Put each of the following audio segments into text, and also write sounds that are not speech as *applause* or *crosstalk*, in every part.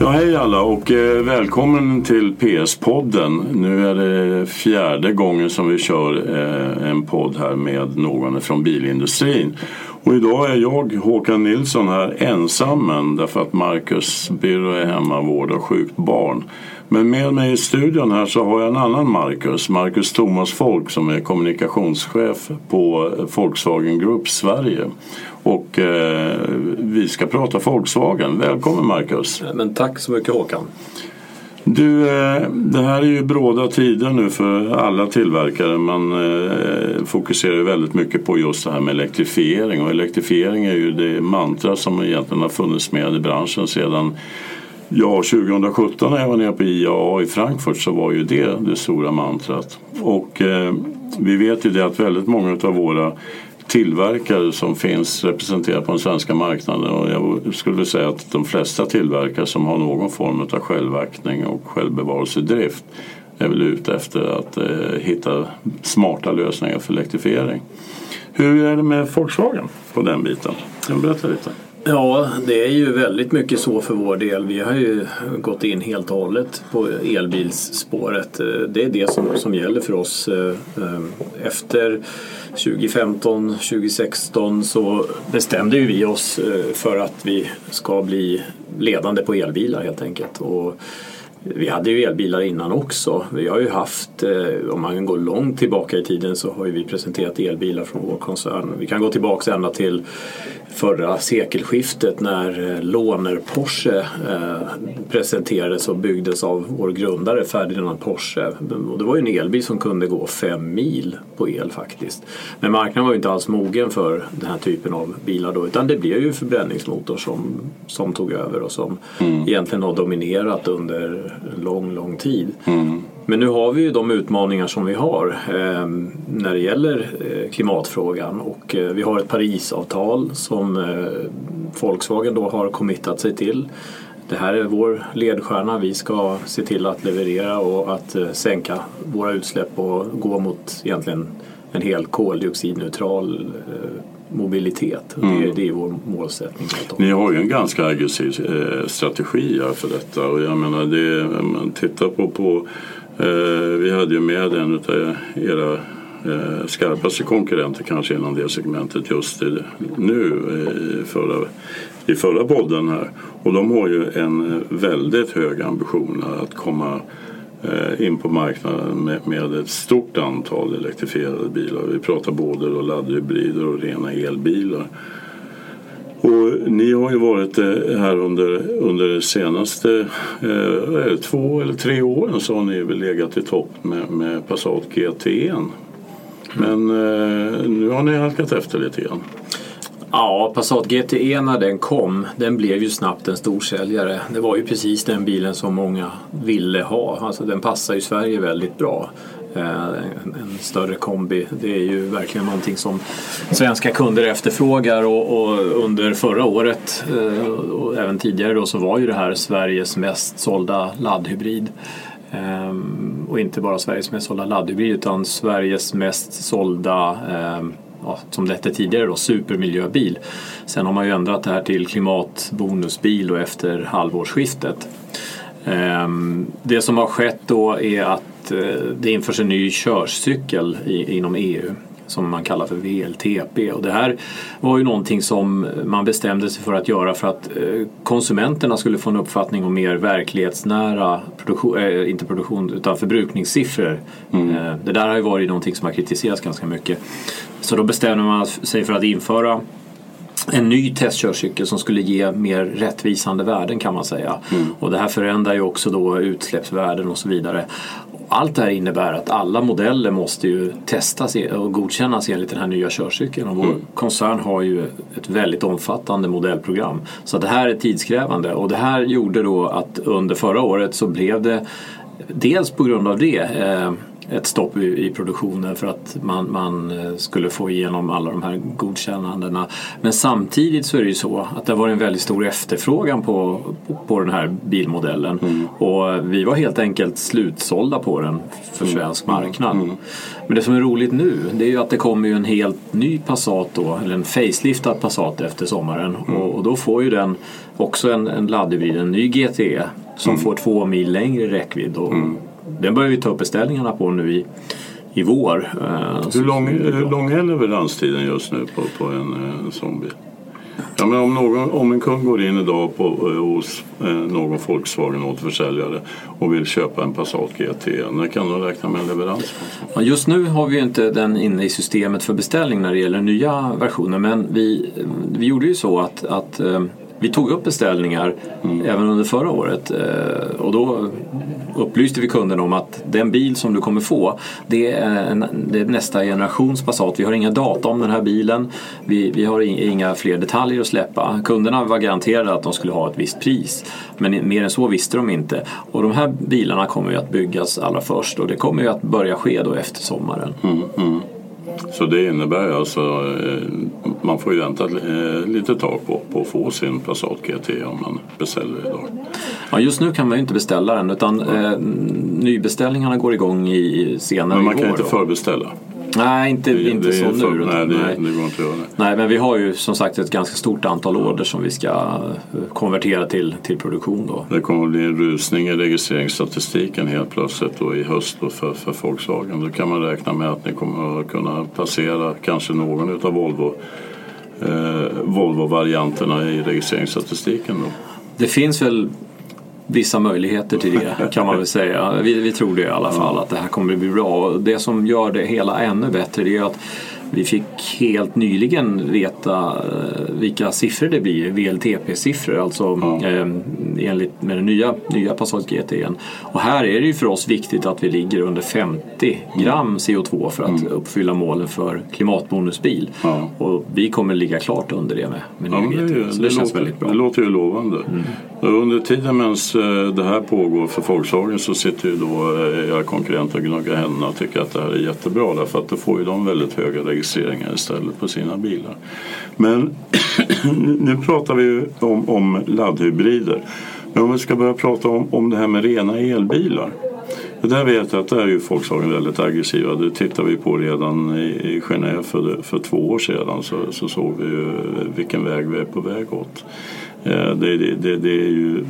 Ja, hej alla och eh, välkommen till PS-podden. Nu är det fjärde gången som vi kör eh, en podd här med någon från bilindustrin. Och idag är jag, Håkan Nilsson, här ensam därför att Marcus Birro är hemma och vårdar sjukt barn. Men med mig i studion här så har jag en annan Marcus, Marcus Thomas Folk som är kommunikationschef på Volkswagen Group Sverige. Och eh, vi ska prata Volkswagen. Välkommen Marcus! Men tack så mycket Håkan! Du, eh, det här är ju bråda tider nu för alla tillverkare. Man eh, fokuserar väldigt mycket på just det här med elektrifiering och elektrifiering är ju det mantra som egentligen har funnits med i branschen sedan Ja, 2017 när jag var nere på IAA i Frankfurt så var ju det det stora mantrat. Och eh, vi vet ju det att väldigt många av våra tillverkare som finns representerade på den svenska marknaden och jag skulle säga att de flesta tillverkare som har någon form av självaktning och självbevarelsedrift är väl ute efter att eh, hitta smarta lösningar för elektrifiering. Hur är det med Volkswagen på den biten? Kan du berätta lite? Ja, det är ju väldigt mycket så för vår del. Vi har ju gått in helt och hållet på elbilsspåret. Eh, det är det som, som gäller för oss. Eh, eh, efter 2015, 2016 så bestämde ju vi oss för att vi ska bli ledande på elbilar helt enkelt. Och vi hade ju elbilar innan också. Vi har ju haft, om man går långt tillbaka i tiden så har vi presenterat elbilar från vår koncern. Vi kan gå tillbaka ända till förra sekelskiftet när eh, Låner Porsche eh, presenterades och byggdes av vår grundare Ferdinand Porsche. Och det var ju en elbil som kunde gå fem mil på el faktiskt. Men marknaden var ju inte alls mogen för den här typen av bilar då utan det blev ju förbränningsmotor som, som tog över och som mm. egentligen har dominerat under lång, lång tid. Mm. Men nu har vi ju de utmaningar som vi har eh, när det gäller eh, klimatfrågan och eh, vi har ett Parisavtal som eh, Volkswagen då har committat sig till. Det här är vår ledstjärna. Vi ska se till att leverera och att eh, sänka våra utsläpp och gå mot egentligen en helt koldioxidneutral eh, mobilitet. Mm. Det, det, är vår målsättning. Ni har ju en ganska aggressiv strategi för detta och jag menar det, man tittar på, på Eh, vi hade ju med en av era eh, skarpaste konkurrenter kanske inom det segmentet just nu eh, i förra, i förra podden här. Och de har ju en väldigt hög ambition att komma eh, in på marknaden med, med ett stort antal elektrifierade bilar. Vi pratar både laddhybrider och rena elbilar. Och ni har ju varit eh, här under, under de senaste eh, två eller tre åren så har ni väl legat i topp med, med Passat GT. Men eh, nu har ni halkat efter lite grann. Ja, Passat GT när den kom, den blev ju snabbt en storsäljare. Det var ju precis den bilen som många ville ha. Alltså den passar ju Sverige väldigt bra. Eh, en, en större kombi. Det är ju verkligen någonting som svenska kunder efterfrågar och, och under förra året eh, och även tidigare då så var ju det här Sveriges mest sålda laddhybrid. Ehm, och inte bara Sveriges mest sålda laddhybrid utan Sveriges mest sålda ehm, ja, som det hette tidigare då, supermiljöbil. Sen har man ju ändrat det här till klimatbonusbil och efter halvårsskiftet. Ehm, det som har skett då är att Eh, det införs en ny körcykel inom EU som man kallar för VLTP. Och det här var ju någonting som man bestämde sig för att göra för att eh, konsumenterna skulle få en uppfattning om mer verklighetsnära, produktion, äh, inte produktion utan förbrukningssiffror. Mm. Det där har ju varit någonting som har kritiserats ganska mycket. Så då bestämde man sig för att införa en ny testkörcykel som skulle ge mer rättvisande värden kan man säga. Mm. Och det här förändrar ju också då utsläppsvärden och så vidare allt det här innebär att alla modeller måste ju testas och godkännas enligt den här nya körcykeln. Och vår mm. koncern har ju ett väldigt omfattande modellprogram. Så det här är tidskrävande och det här gjorde då att under förra året så blev det dels på grund av det eh, ett stopp i, i produktionen för att man, man eh, skulle få igenom alla de här godkännandena. Men samtidigt så är det ju så att det var en väldigt stor efterfrågan på, på den här bilmodellen mm. och vi var helt enkelt slutsålda på den för mm. svensk marknad. Mm. Men det som är roligt nu det är ju att det kommer ju en helt ny Passat då, eller en faceliftad Passat efter sommaren mm. och, och, då får ju den också en, en laddhybrid, en ny GTE som mm. får två mil längre räckvidd. Och. Den börjar vi ta upp beställningarna på nu i, i vår. Eh, hur lång, hur lång är leveranstiden just nu på, på en, en sån bil? Ja, men om, någon, om en kund går in idag på, eh, hos eh, någon Volkswagen återförsäljare och vill köpa en Passat GT, när kan de räkna med en leverans? Ja, just nu har vi inte den inne i systemet för beställning när det gäller nya versioner men vi, vi gjorde ju så att, att vi tog upp beställningar mm. även under förra året eh, och då upplyste vi kunden om att den bil som du kommer få det är, en, det är nästa generations Passat. Vi har inga data om den här bilen. Vi, vi har inga fler detaljer att släppa. Kunderna var garanterade att de skulle ha ett visst pris men mer än så visste de inte. Och de här bilarna kommer ju att byggas allra först och det kommer ju att börja ske då efter sommaren. Mm, mm. Så det innebär alltså eh, man får ju vänta eh, lite tag på, på att få sin Passat GT om man beställer idag. Ja, just nu kan man ju inte beställa den utan ja. eh, nybeställningarna går igång i senare Men man kan inte förbeställa? Nej, inte, det, inte det så nu. För, nej, det, nej. det går inte att. Nej, men vi har ju som sagt ett ganska stort antal order som vi ska eh, konvertera till, till produktion. Då. Det kommer att bli en rusning i registreringsstatistiken helt plötsligt då i höst då för, för Volkswagen. Då kan man räkna med att ni kommer att kunna passera kanske någon av Volvo eh, Volvo-varianterna i registreringsstatistiken. Då. Det finns väl vissa möjligheter till det kan man väl säga. Vi, vi tror det i alla fall att det här kommer att bli bra. Och det som gör det hela ännu bättre det är att vi fick helt nyligen veta eh, vilka siffror det blir, VLTP-siffror, alltså ja. eh, enligt med den nya, nya Passat GT. Och här är det ju för oss viktigt att vi ligger under 50 gram CO2 för att mm. uppfylla målen för klimatbonusbil. Ja. Och vi kommer ligga klart under det med, med ja. Så det, det känns låter, väldigt bra. Det låter ju lovande. Mm. Under tiden medan eh, det här pågår för Volkswagen så sitter ju då era konkurrenter och gnuggar händerna och tycker att det här är jättebra därför att då får ju de väldigt höga registreringar istället på sina bilar. Men *clears throat* nu pratar vi ju om, om laddhybrider. Men om vi ska börja prata om, om det här med rena elbilar. Det där vet jag att där är ju Volkswagen väldigt aggressiva. Det tittade vi på redan i, i Genève för, för två år sedan så, så såg vi ju vilken väg vi är på väg åt. Eh, det, det, det, är ju,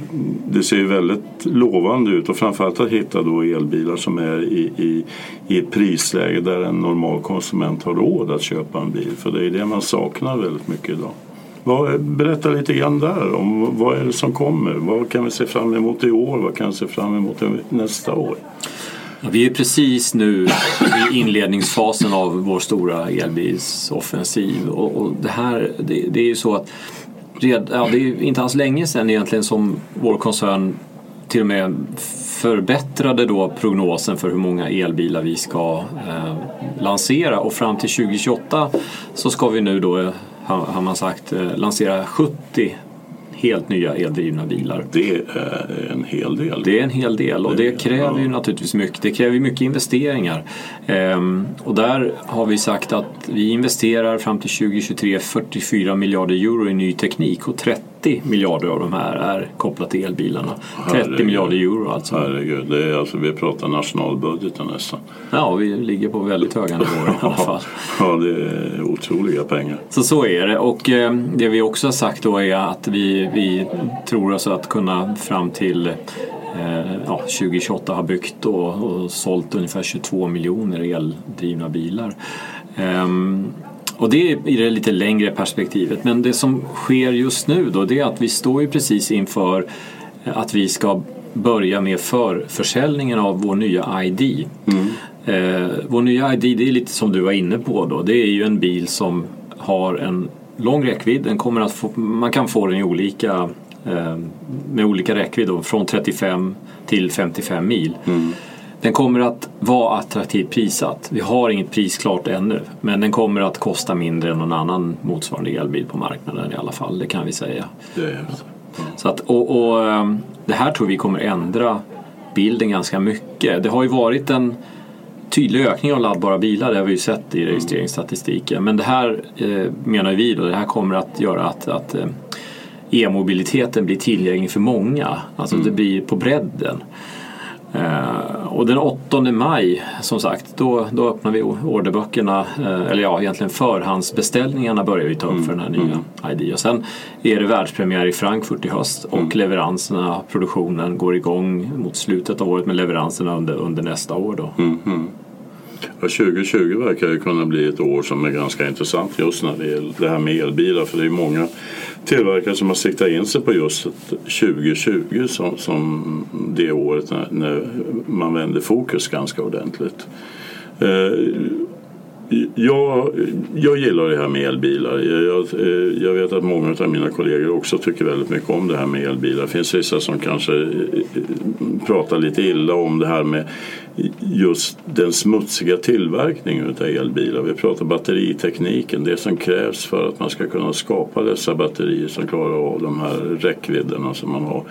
det ser väldigt lovande ut och framförallt att hitta då elbilar som är i, i, i ett prisläge där en normal konsument har råd att köpa en bil. För det är det man saknar väldigt mycket idag. Berätta lite grann där om vad är det som kommer? Vad kan vi se fram emot i år? Vad kan vi se fram emot nästa år? Ja, vi är precis nu i inledningsfasen av vår stora elbilsoffensiv och, och det här det, det är ju så att red, ja, det är inte alls länge sedan egentligen som vår koncern till och med förbättrade då prognosen för hur många elbilar vi ska eh, lansera. Och fram till 2028 så ska vi nu då, eh, har man sagt, eh, lansera 70 helt nya eldrivna bilar. Det är en hel del. Det är en hel del och det, kräver ju naturligtvis mycket. Det kräver mycket investeringar. Ehm, och där har vi sagt att vi investerar fram till 2023 44 miljarder euro i ny teknik och 30 30 miljarder av de här är kopplat till elbilarna. 30 herregud. miljarder euro alltså. Herregud, det är alltså, vi pratar nationalbudgeten nästan. Ja, vi ligger på väldigt höga nivåer i alla fall. ja, det är otroliga pengar. Så så är det och eh, det vi också har sagt då är att vi, vi tror oss att kunna fram till eh, ja, 2028 ha byggt och, och sålt ungefär 22 miljoner eldrivna bilar. Um, och det är i det lite längre perspektivet. Men det som sker just nu då det är att vi står ju precis inför att vi ska börja med förförsäljningen av vår nya ID. Mm. Eh, vår nya ID det är lite som du var inne på då. Det är ju en bil som har en lång räckvidd. Den kommer att få, man kan få den i olika, eh, med olika räckvidd då, från 35 till 55 mil. Mm. Den kommer att vara attraktivt prissatt. Vi har inget pris klart ännu men den kommer att kosta mindre än någon annan motsvarande elbil på marknaden i alla fall, det kan vi säga. Det så att, och, och, det här tror vi kommer ändra bilden ganska mycket. Det har ju varit en tydlig ökning av laddbara bilar, det har vi ju sett i registreringsstatistiken. Men det här eh, menar vi då, det här kommer att göra att, att eh, e-mobiliteten blir tillgänglig för många. Alltså mm. det blir på bredden. Uh, och den 8 maj som sagt då, då öppnar vi orderböckerna uh, eller ja egentligen förhandsbeställningarna börjar vi ta upp mm. för den här nya mm. ID. Och sen är det världspremiär i Frankfurt i höst och mm. leveranserna, produktionen går igång mot slutet av året med leveranserna under, under nästa år. Då. Mm. Ja, 2020 verkar ju kunna bli ett år som är ganska intressant just när det gäller det här med elbilar för det är många tillverkare som har siktat in sig på just 2020 som, som det året när, när man vände fokus ganska ordentligt. Eh, jag, jag gillar det här med elbilar. Jag, jag, eh, vet att många av mina kollegor också tycker väldigt mycket om det här med elbilar. Det finns vissa som kanske eh, pratar lite illa om det här med just den smutsiga tillverkningen av elbilar. Vi pratar batteritekniken, det som krävs för att man ska kunna skapa dessa batterier som klarar av de här räckvidderna som man har.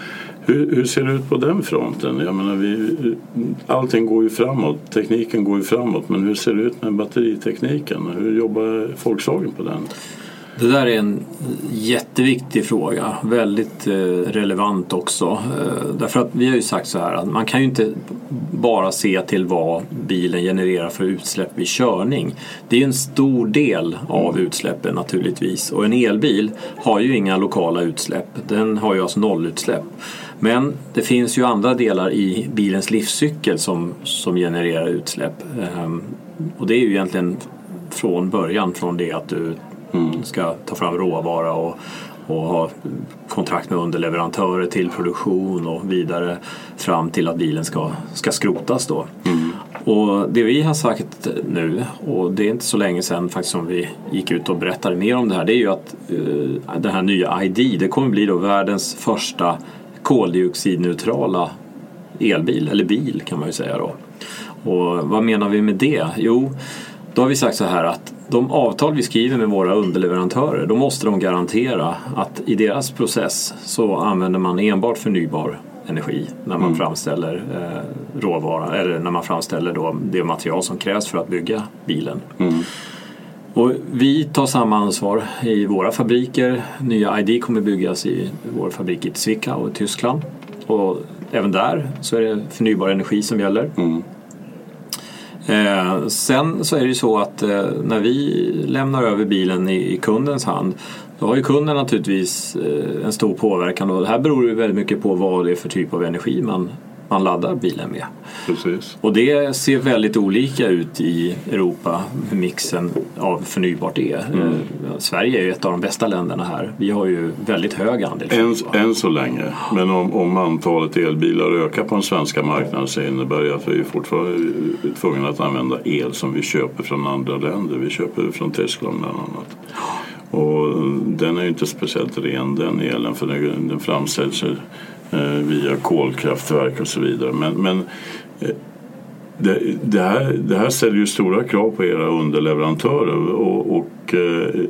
Hur, hur, ser det ut på den fronten? Jag menar, vi, allting går ju framåt, tekniken går ju framåt men hur ser det ut med batteritekniken? Hur jobbar Volkswagen på den? Det där är en jätteviktig fråga, väldigt eh, relevant också. Eh, därför att vi har ju sagt så här att man kan ju inte bara se till vad bilen genererar för utsläpp vid körning. Det är en stor del av utsläppen naturligtvis och en elbil har ju inga lokala utsläpp, den har ju alltså nollutsläpp. Men det finns ju andra delar i bilens livscykel som, som genererar utsläpp. Ehm, och det är ju egentligen från början, från det att du mm. ska ta fram råvara och, och ha kontrakt med underleverantörer till produktion och vidare fram till att bilen ska, ska skrotas då. Mm. Och det vi har sagt nu, och det är inte så länge sedan faktiskt som vi gick ut och berättade mer om det här, det är ju att uh, den här nya ID, det kommer bli då världens första koldioxidneutrala elbil, eller bil kan man ju säga då. Och vad menar vi med det? Jo, då har vi sagt så här att de avtal vi skriver med våra underleverantörer då måste de garantera att i deras process så använder man enbart förnybar energi när man mm. framställer eh, råvara eller när man framställer då det material som krävs för att bygga bilen. Mm. Och vi tar samma ansvar i våra fabriker. Nya ID kommer byggas i vår fabrik i Zwickau i Tyskland. Och även där så är det förnybar energi som gäller. Mm. Eh, sen så är det ju så att eh, när vi lämnar över bilen i, i kundens hand då har ju kunden naturligtvis eh, en stor påverkan. Och det här beror ju väldigt mycket på vad det är för typ av energi man man laddar bilen med. Precis. Och det ser väldigt olika ut i Europa hur mixen av förnybart är. Mm. Eh, Sverige är ju ett av de bästa länderna här. Vi har ju väldigt hög andel än, än så länge. Men om, om antalet elbilar ökar på den svenska marknaden så innebär det att vi är fortfarande är tvungna att använda el som vi köper från andra länder. Vi köper från Tyskland bland annat. Och den är ju inte speciellt ren den elen för den, den framställs Eh, via kolkraftverk och så vidare. Men, men eh, det, det, här, det här ställer ju stora krav på era underleverantörer och, och eh,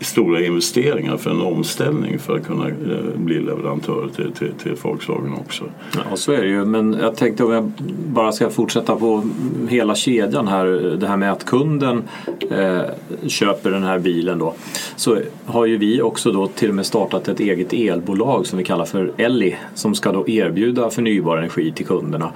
stora investeringar för en omställning för att kunna eh, bli leverantör till, till, till Volkswagen också. Ja, så är det ju. Men jag tänkte om jag bara ska fortsätta på hela kedjan här. Det här med att kunden eh, köper den här bilen då. Så har ju vi också då till och med startat ett eget elbolag som vi kallar för Elli som ska då erbjuda förnybar energi till kunderna.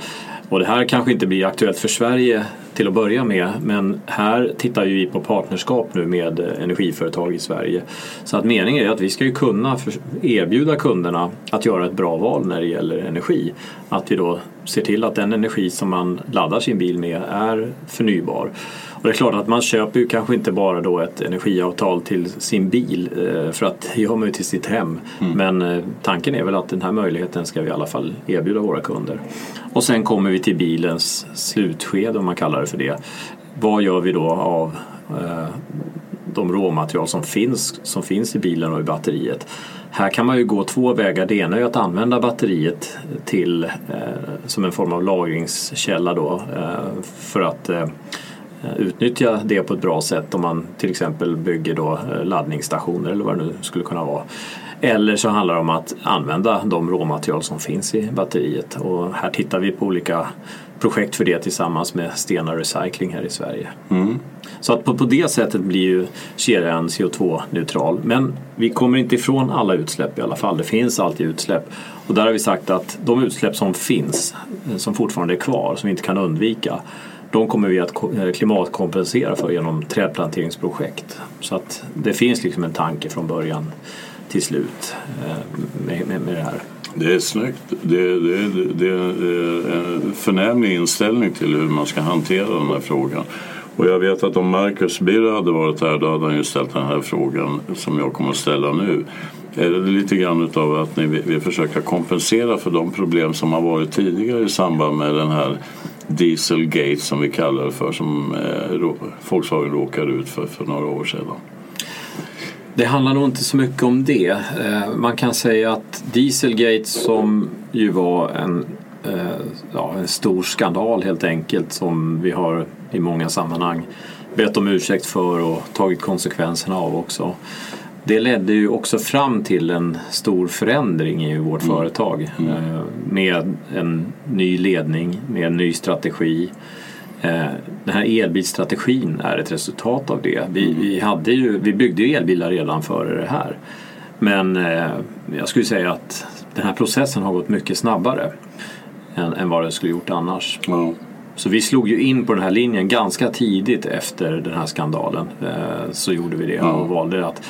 Och det här kanske inte blir aktuellt för Sverige till att börja med men här tittar vi på partnerskap nu med energiföretag i Sverige. Så att meningen är att vi ska ju kunna erbjuda kunderna att göra ett bra val när det gäller energi. Att vi då ser till att den energi som man laddar sin bil med är förnybar. Och det är klart att man köper ju kanske inte bara då ett energiavtal till sin bil eh, för att det gör man ju till sitt hem. Mm. Men eh, tanken är väl att den här möjligheten ska vi i alla fall erbjuda våra kunder. Och sen kommer vi till bilens slutskede om man kallar det för det. Vad gör vi då av eh, de råmaterial som finns, som finns i bilen och i batteriet? Här kan man ju gå två vägar. Det ena är att använda batteriet till, eh, som en form av lagringskälla då, eh, för att eh, utnyttja det på ett bra sätt om man till exempel bygger då eh, laddningsstationer eller vad det nu skulle kunna vara. Eller så handlar det om att använda de råmaterial som finns i batteriet och här tittar vi på olika projekt för det tillsammans med Stena Recycling här i Sverige. Mm. Så att på, på det sättet blir ju kedjan CO2-neutral. Men vi kommer inte ifrån alla utsläpp i alla fall. Det finns alltid utsläpp. Och där har vi sagt att de utsläpp som finns, som fortfarande är kvar, som vi inte kan undvika, de kommer vi att eh, klimatkompensera för genom trädplanteringsprojekt. Så att det finns liksom en tanke från början till slut eh, med, med, med det här. Det är snyggt. Det, det, det, är eh, en förnämlig inställning till hur man ska hantera den här frågan. Och jag vet att om Marcus Birra hade varit här då hade han ju ställt den här frågan som jag kommer att ställa nu. Är det lite grann utav att ni vill försöka kompensera för de problem som har varit tidigare i samband med den här Dieselgate som vi kallar det för som eh, Volkswagen råkade ut för för några år sedan? Det handlar nog inte så mycket om det. Eh, man kan säga att Dieselgate som ju var en, eh, ja, en stor skandal helt enkelt som vi har i många sammanhang bett om ursäkt för och tagit konsekvenserna av också. Det ledde ju också fram till en stor förändring i vårt mm. företag mm. Eh, med en ny ledning, med en ny strategi Eh, den här elbilsstrategin är ett resultat av det. Vi, mm. vi, hade ju, vi byggde ju elbilar redan före det här. Men eh, jag skulle säga att den här processen har gått mycket snabbare än, än vad den skulle gjort annars. Mm. Så vi slog ju in på den här linjen ganska tidigt efter den här skandalen. Eh, så gjorde vi det och valde att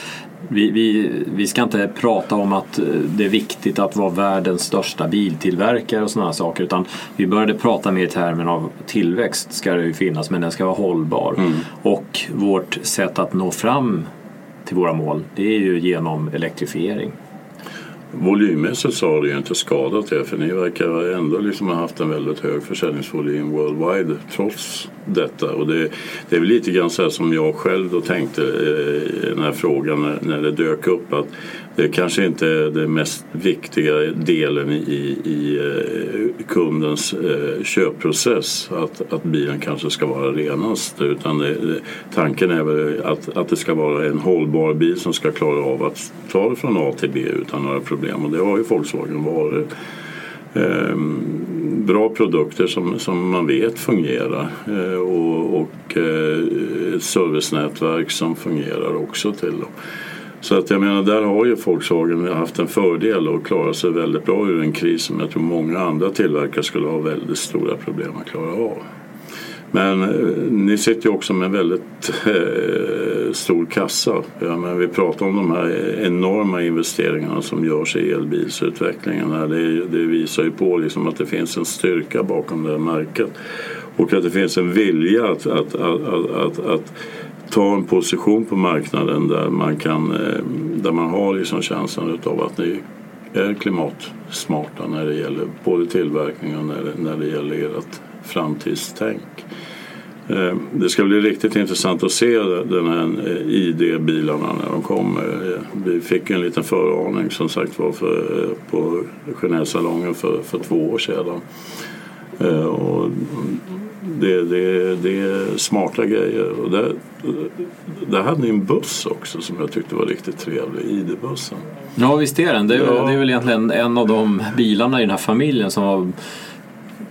vi, vi, vi ska inte prata om att eh, det är viktigt att vara världens största biltillverkare och sådana saker utan vi började prata mer i termen av tillväxt ska det ju finnas men den ska vara hållbar. Mm. Och vårt sätt att nå fram till våra mål det är ju genom elektrifiering. Volymmässigt så har det ju inte skadat er för ni verkar ändå liksom ha haft en väldigt hög försäljningsvolym worldwide trots detta. Och det, det är väl lite grann så här som jag själv då tänkte eh, i den här frågan när, när det dök upp att det kanske inte är den mest viktiga delen i, i eh, kundens eh, köpprocess att, att bilen kanske ska vara renast utan det, tanken är väl att, att det ska vara en hållbar bil som ska klara av att ta det från A till B utan några problem och det har ju Volkswagen varit. Ehm, bra produkter som, som man vet fungerar ehm, och, och eh, ett servicenätverk som fungerar också till dem. Så att jag menar, där har ju Volkswagen haft en fördel och klarat sig väldigt bra ur en kris som jag tror många andra tillverkare skulle ha väldigt stora problem att klara av. Men eh, ni sitter ju också med en väldigt eh, stor kassa. Ja, men vi pratar om de här enorma investeringarna som görs i elbilsutvecklingen. Här. Det, det visar ju på liksom att det finns en styrka bakom det här märket och att det finns en vilja att, att, att, att, att ta en position på marknaden där man, kan, eh, där man har liksom känslan av att ni är klimatsmarta när det gäller både tillverkning och när det, när det gäller ert framtidstänk. Eh, det ska bli riktigt intressant att se den här eh, ID-bilarna när de kommer. Vi fick en liten föraning som sagt var för, på Genèvesalongen för, för två år sedan. Och det, det, det är smarta grejer. Och där, där hade ni en buss också som jag tyckte var riktigt trevlig, ID-bussen. Ja visst är den. Det är, ja. det är väl egentligen en av de bilarna i den här familjen som har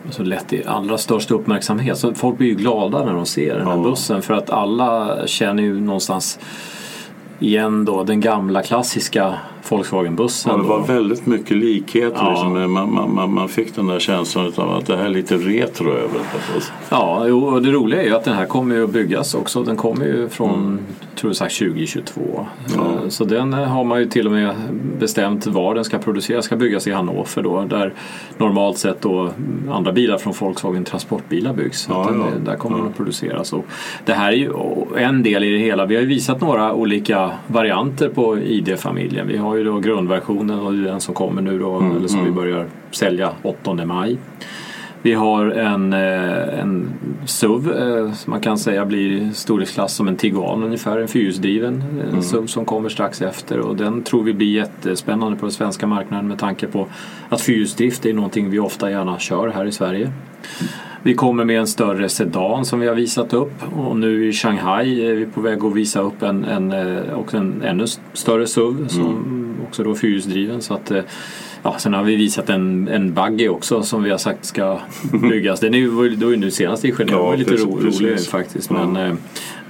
så lätt i allra största uppmärksamhet. Så folk blir ju glada när de ser den här ja. bussen för att alla känner ju någonstans igen då den gamla klassiska Volkswagen-bussen. Ja, det var väldigt mycket likheter. Ja. Liksom. Man, man, man, fick den där känslan av att det här är lite retro över det. Ja, och det roliga är ju att den här kommer ju att byggas också. Den kommer ju från mm. tror jag sagt 2022. Ja. Eh, så den har man ju till och med bestämt var den ska produceras. ska byggas i Hannover då där normalt sett då andra bilar från Volkswagen transportbilar byggs. Ja, den, där kommer den att produceras. Och det här är ju en del i det hela. Vi har ju visat några olika varianter på ID-familjen. Vi har ju då grundversionen och den som kommer nu då, mm, eller som mm. vi börjar sälja 8 maj. Vi har en, eh, en SUV eh, som man kan säga blir storleksklass som en Tiguan ungefär, en fyrhjulsdriven eh, mm. SUV som kommer strax efter och den tror vi blir jättespännande på den svenska marknaden med tanke på att fyrhjulsdrift är någonting vi ofta gärna kör här i Sverige. Vi kommer med en större sedan som vi har visat upp och nu i Shanghai är vi på väg att visa upp en, en, också en ännu större SUV som mm. Också då fyrhjulsdriven. Så att, eh, ja, sen har vi visat en, en buggy också som vi har sagt ska *laughs* byggas. Den är ju, då är nu senast i Genève ja, var lite precis, ro, rolig faktiskt. Men, ja.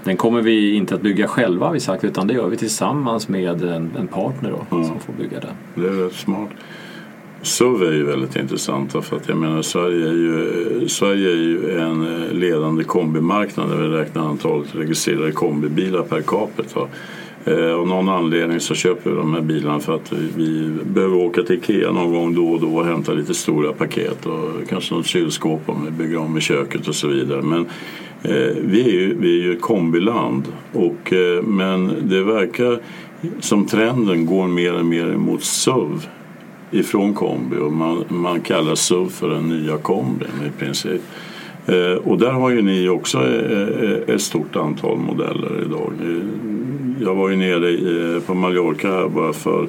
Den kommer vi inte att bygga själva har vi sagt utan det gör vi tillsammans med en, en partner då, mm. som får bygga den. Det är rätt smart. SUV är ju väldigt intressant för att jag menar Sverige är ju, Sverige är ju en eh, ledande kombimarknad när vi räknar antalet registrerade kombibilar per capita. Eh, av någon anledning så köper vi de här bilarna för att vi behöver åka till Ikea någon gång då och då och hämta lite stora paket och kanske något kylskåp om vi bygger om i köket och så vidare. Men eh, vi är ju, vi är ju kombiland och, eh, men det verkar som trenden går mer och mer mot SUV ifrån kombi och man, man kallar SUV för den nya kombin i princip. Eh, och där har ju ni också eh, eh ett stort antal modeller idag. Jag var ju nere eh, på Mallorca bara för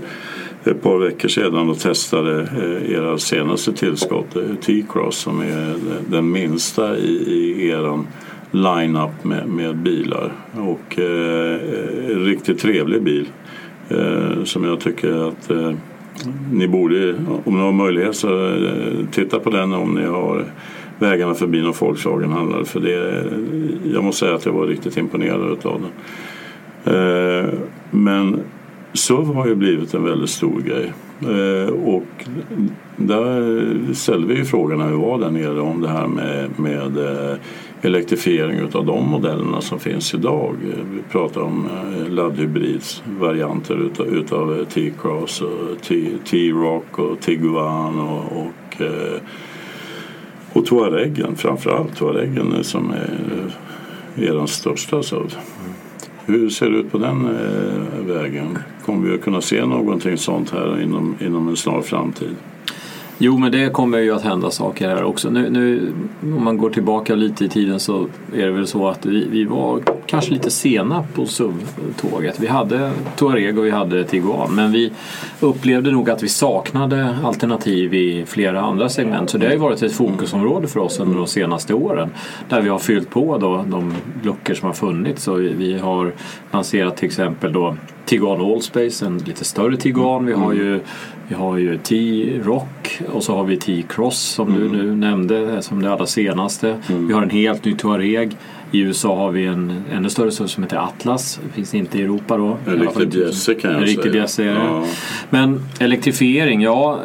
ett par veckor sedan och testade eh, era senaste tillskott, eh, T-Cross som är den minsta i, i eran line-up med, med bilar. Och eh, en riktigt trevlig bil eh, som jag tycker att eh, ni borde, om ni har möjlighet, så eh, titta på den om ni har vägarna förbi någon Volkswagen-handlare. För det, jag måste säga att jag var riktigt imponerad av den. Eh, men SUV har ju blivit en väldigt stor grej. Eh, och där ställde vi ju frågan när vi var där nere om det här med, med eh, elektrifiering av de modellerna som finns idag. Vi pratar om laddhybridsvarianter utav, utav T-Cross och T-Rock och Tiguan och, och, och Touaregen framförallt. Touaregen som är er största. SUV. Mm. Hur ser det ut på den eh, vägen? Kommer vi att kunna se någonting sånt här inom, inom en snar framtid? Jo, men det kommer ju att hända saker här också. Nu, nu, om man går tillbaka lite i tiden så är det väl så att vi, vi var kanske lite sena på SUV-tåget. Vi hade Touareg och vi hade Tiguan, men vi upplevde nog att vi saknade alternativ i flera andra segment. Så det har ju varit ett fokusområde för oss under de senaste åren där vi har fyllt på då de luckor som har funnits. Så vi har lanserat till exempel då Tiguan Allspace, en lite större Tiguan. Vi har ju, vi har ju T-Rock och så har vi T-Cross som mm. du nu nämnde som det allra senaste. Mm. Vi har en helt ny Touareg. I USA har vi en ännu större som heter Atlas. Det finns inte i Europa då. En riktig bjässe kan jag en riktig bjässe ja. Men elektrifiering, ja.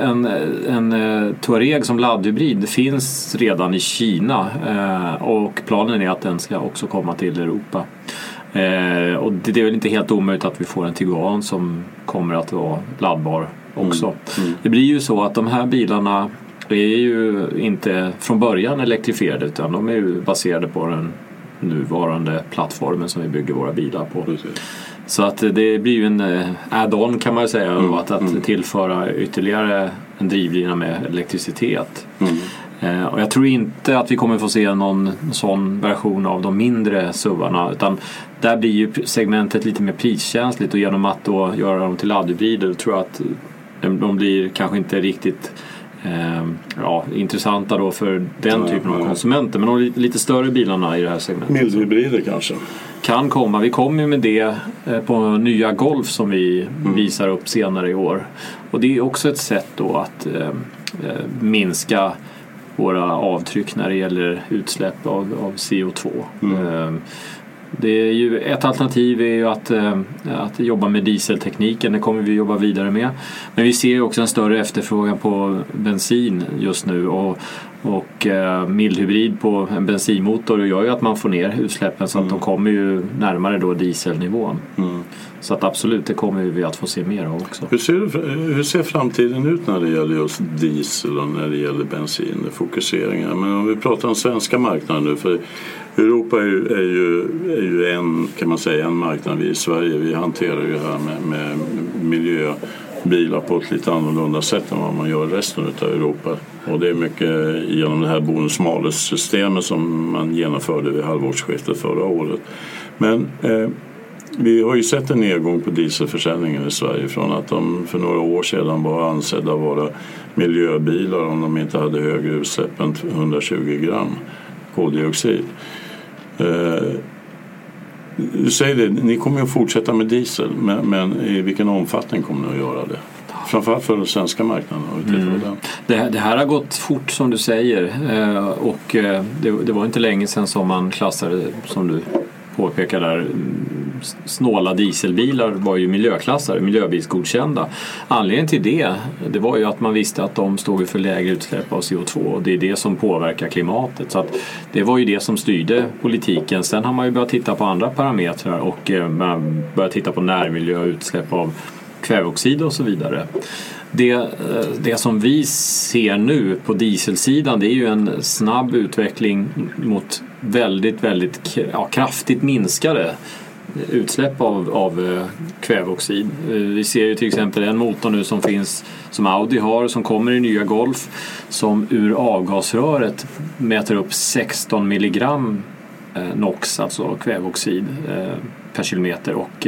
En, en uh, Touareg som laddhybrid finns redan i Kina uh, och planen är att den ska också komma till Europa. Eh, och det, det är väl inte helt omöjligt att vi får en Tiguan som kommer att vara laddbar också. Mm. Mm. Det blir ju så att de här bilarna är ju inte från början elektrifierade utan de är ju baserade på den nuvarande plattformen som vi bygger våra bilar på. Precis. Så att det blir ju en eh, add-on kan man säga mm. att, att mm. tillföra ytterligare en drivlina med elektricitet. Mm. Eh, och jag tror inte att vi kommer få se någon sån version av de mindre SUVarna utan där blir ju segmentet lite mer priskänsligt och genom att då göra dem till laddhybrider tror jag att de blir kanske inte riktigt eh, ja, intressanta då för den ja, typen av konsumenter. Men de lite större bilarna i det här segmentet. Mildhybrider kanske? Kan komma. Vi kommer ju med det eh, på nya Golf som vi mm. visar upp senare i år. Och det är också ett sätt då att eh, eh minska våra avtryck när det gäller utsläpp av, av CO2. Mm. Ehm, det är ju, ett alternativ är ju att, ehm, att jobba med dieseltekniken, det kommer vi jobba vidare med. Men vi ser också en större efterfrågan på bensin just nu och, och eh, mildhybrid på en bensinmotor gör ju att man får ner utsläppen så att mm. de kommer ju närmare då dieselnivån. Mm. Så att absolut, det kommer vi att få se mer av också. Hur ser, hur ser framtiden ut när det gäller just diesel och när det gäller bensinfokuseringar? Men om vi pratar om svenska marknaden nu. för Europa är ju, är ju, är ju en, kan man säga, en marknad. Vi i Sverige vi hanterar ju det här med, med miljöbilar på ett lite annorlunda sätt än vad man gör i resten av Europa. Och det är mycket genom det här bonus-malus-systemet som man genomförde vid halvårsskiftet förra året. Men eh, vi har ju sett en nedgång på dieselförsäljningen i Sverige från att de för några år sedan var ansedda vara miljöbilar om de inte hade högre utsläpp än 120 gram koldioxid. Eh, du säger det, ni kommer att fortsätta med diesel men, men i vilken omfattning kommer ni att göra det? Framförallt för den svenska marknaden. Mm. Det, det, här har gått fort som du säger eh, och eh, det, det, var inte länge sedan som man klassade, som du påpekar där, snåla dieselbilar var ju miljöklassade, miljöbilsgodkända. Anledningen till det, det var ju att man visste att de stod för lägre utsläpp av CO2 och det är det som påverkar klimatet. Så det var ju det som styrde politiken. Sen har man ju börjat titta på andra parametrar och eh, börjat titta på närmiljö och utsläpp av kväveoxid och så vidare. Det, eh, det som vi ser nu på dieselsidan det är ju en snabb utveckling mot väldigt, väldigt ja, kraftigt minskade utsläpp av, av eh, kväveoxid. Eh, vi ser ju till exempel en motor nu som finns som Audi har som kommer i nya Golf som ur avgasröret mäter upp 16 milligram NOx, alltså kväveoxid per kilometer. Och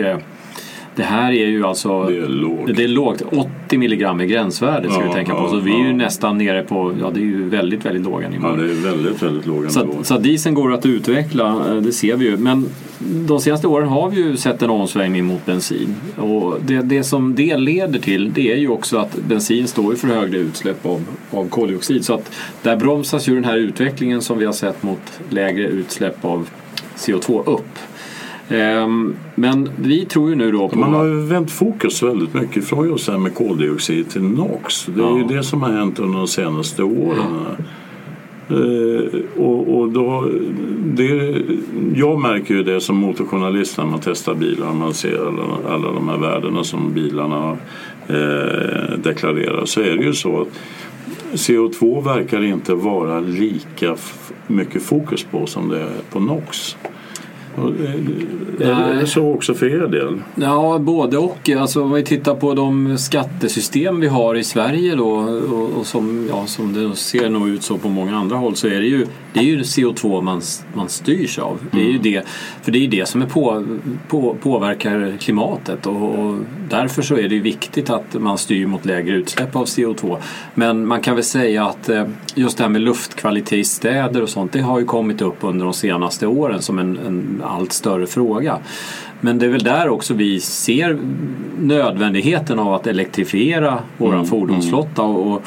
det här är ju alltså det är lågt, det är lågt 80 milligram är gränsvärdet ska ja, vi tänka på. Så ja, vi är ju nästan nere på, ja det är ju väldigt, väldigt låga nivåer. Ja, det är väldigt, väldigt låga så, nivåer. Så att dieseln går att utveckla, eh, det ser vi ju. Men de senaste åren har vi ju sett en omsvängning mot bensin. Och det, det som det leder till det är ju också att bensin står för högre utsläpp av, av koldioxid. Så att där bromsas ju den här utvecklingen som vi har sett mot lägre utsläpp av CO2 upp. Ehm, men vi tror ju nu då på... Man har ju vänt fokus väldigt mycket från just det här med koldioxid till NOx. Det är ja. ju det som har hänt under de senaste åren. Uh, och, och, då, det, jag märker ju det som motorjournalist när man testar bilar. Man ser alla, alla de här värdena som bilarna uh, deklarerar. Så är det ju så att CO2 verkar inte vara lika mycket fokus på som det är på NOx. Är det så också för er del? Ja, både och. Alltså, om vi tittar på de skattesystem vi har i Sverige då och, och som, ja, som det ser nog ut så på många andra håll så är det ju, det är ju CO2 man, man styrs av. Det är ju mm. det, för det är ju det som är på, på, påverkar klimatet och, och därför så är det viktigt att man styr mot lägre utsläpp av CO2. Men man kan väl säga att eh, just det här med luftkvalitet i städer och sånt det har ju kommit upp under de senaste åren som en, en allt större fråga. Men det är väl där också vi ser nödvändigheten av att elektrifiera vår mm, fordonsflotta. Och, och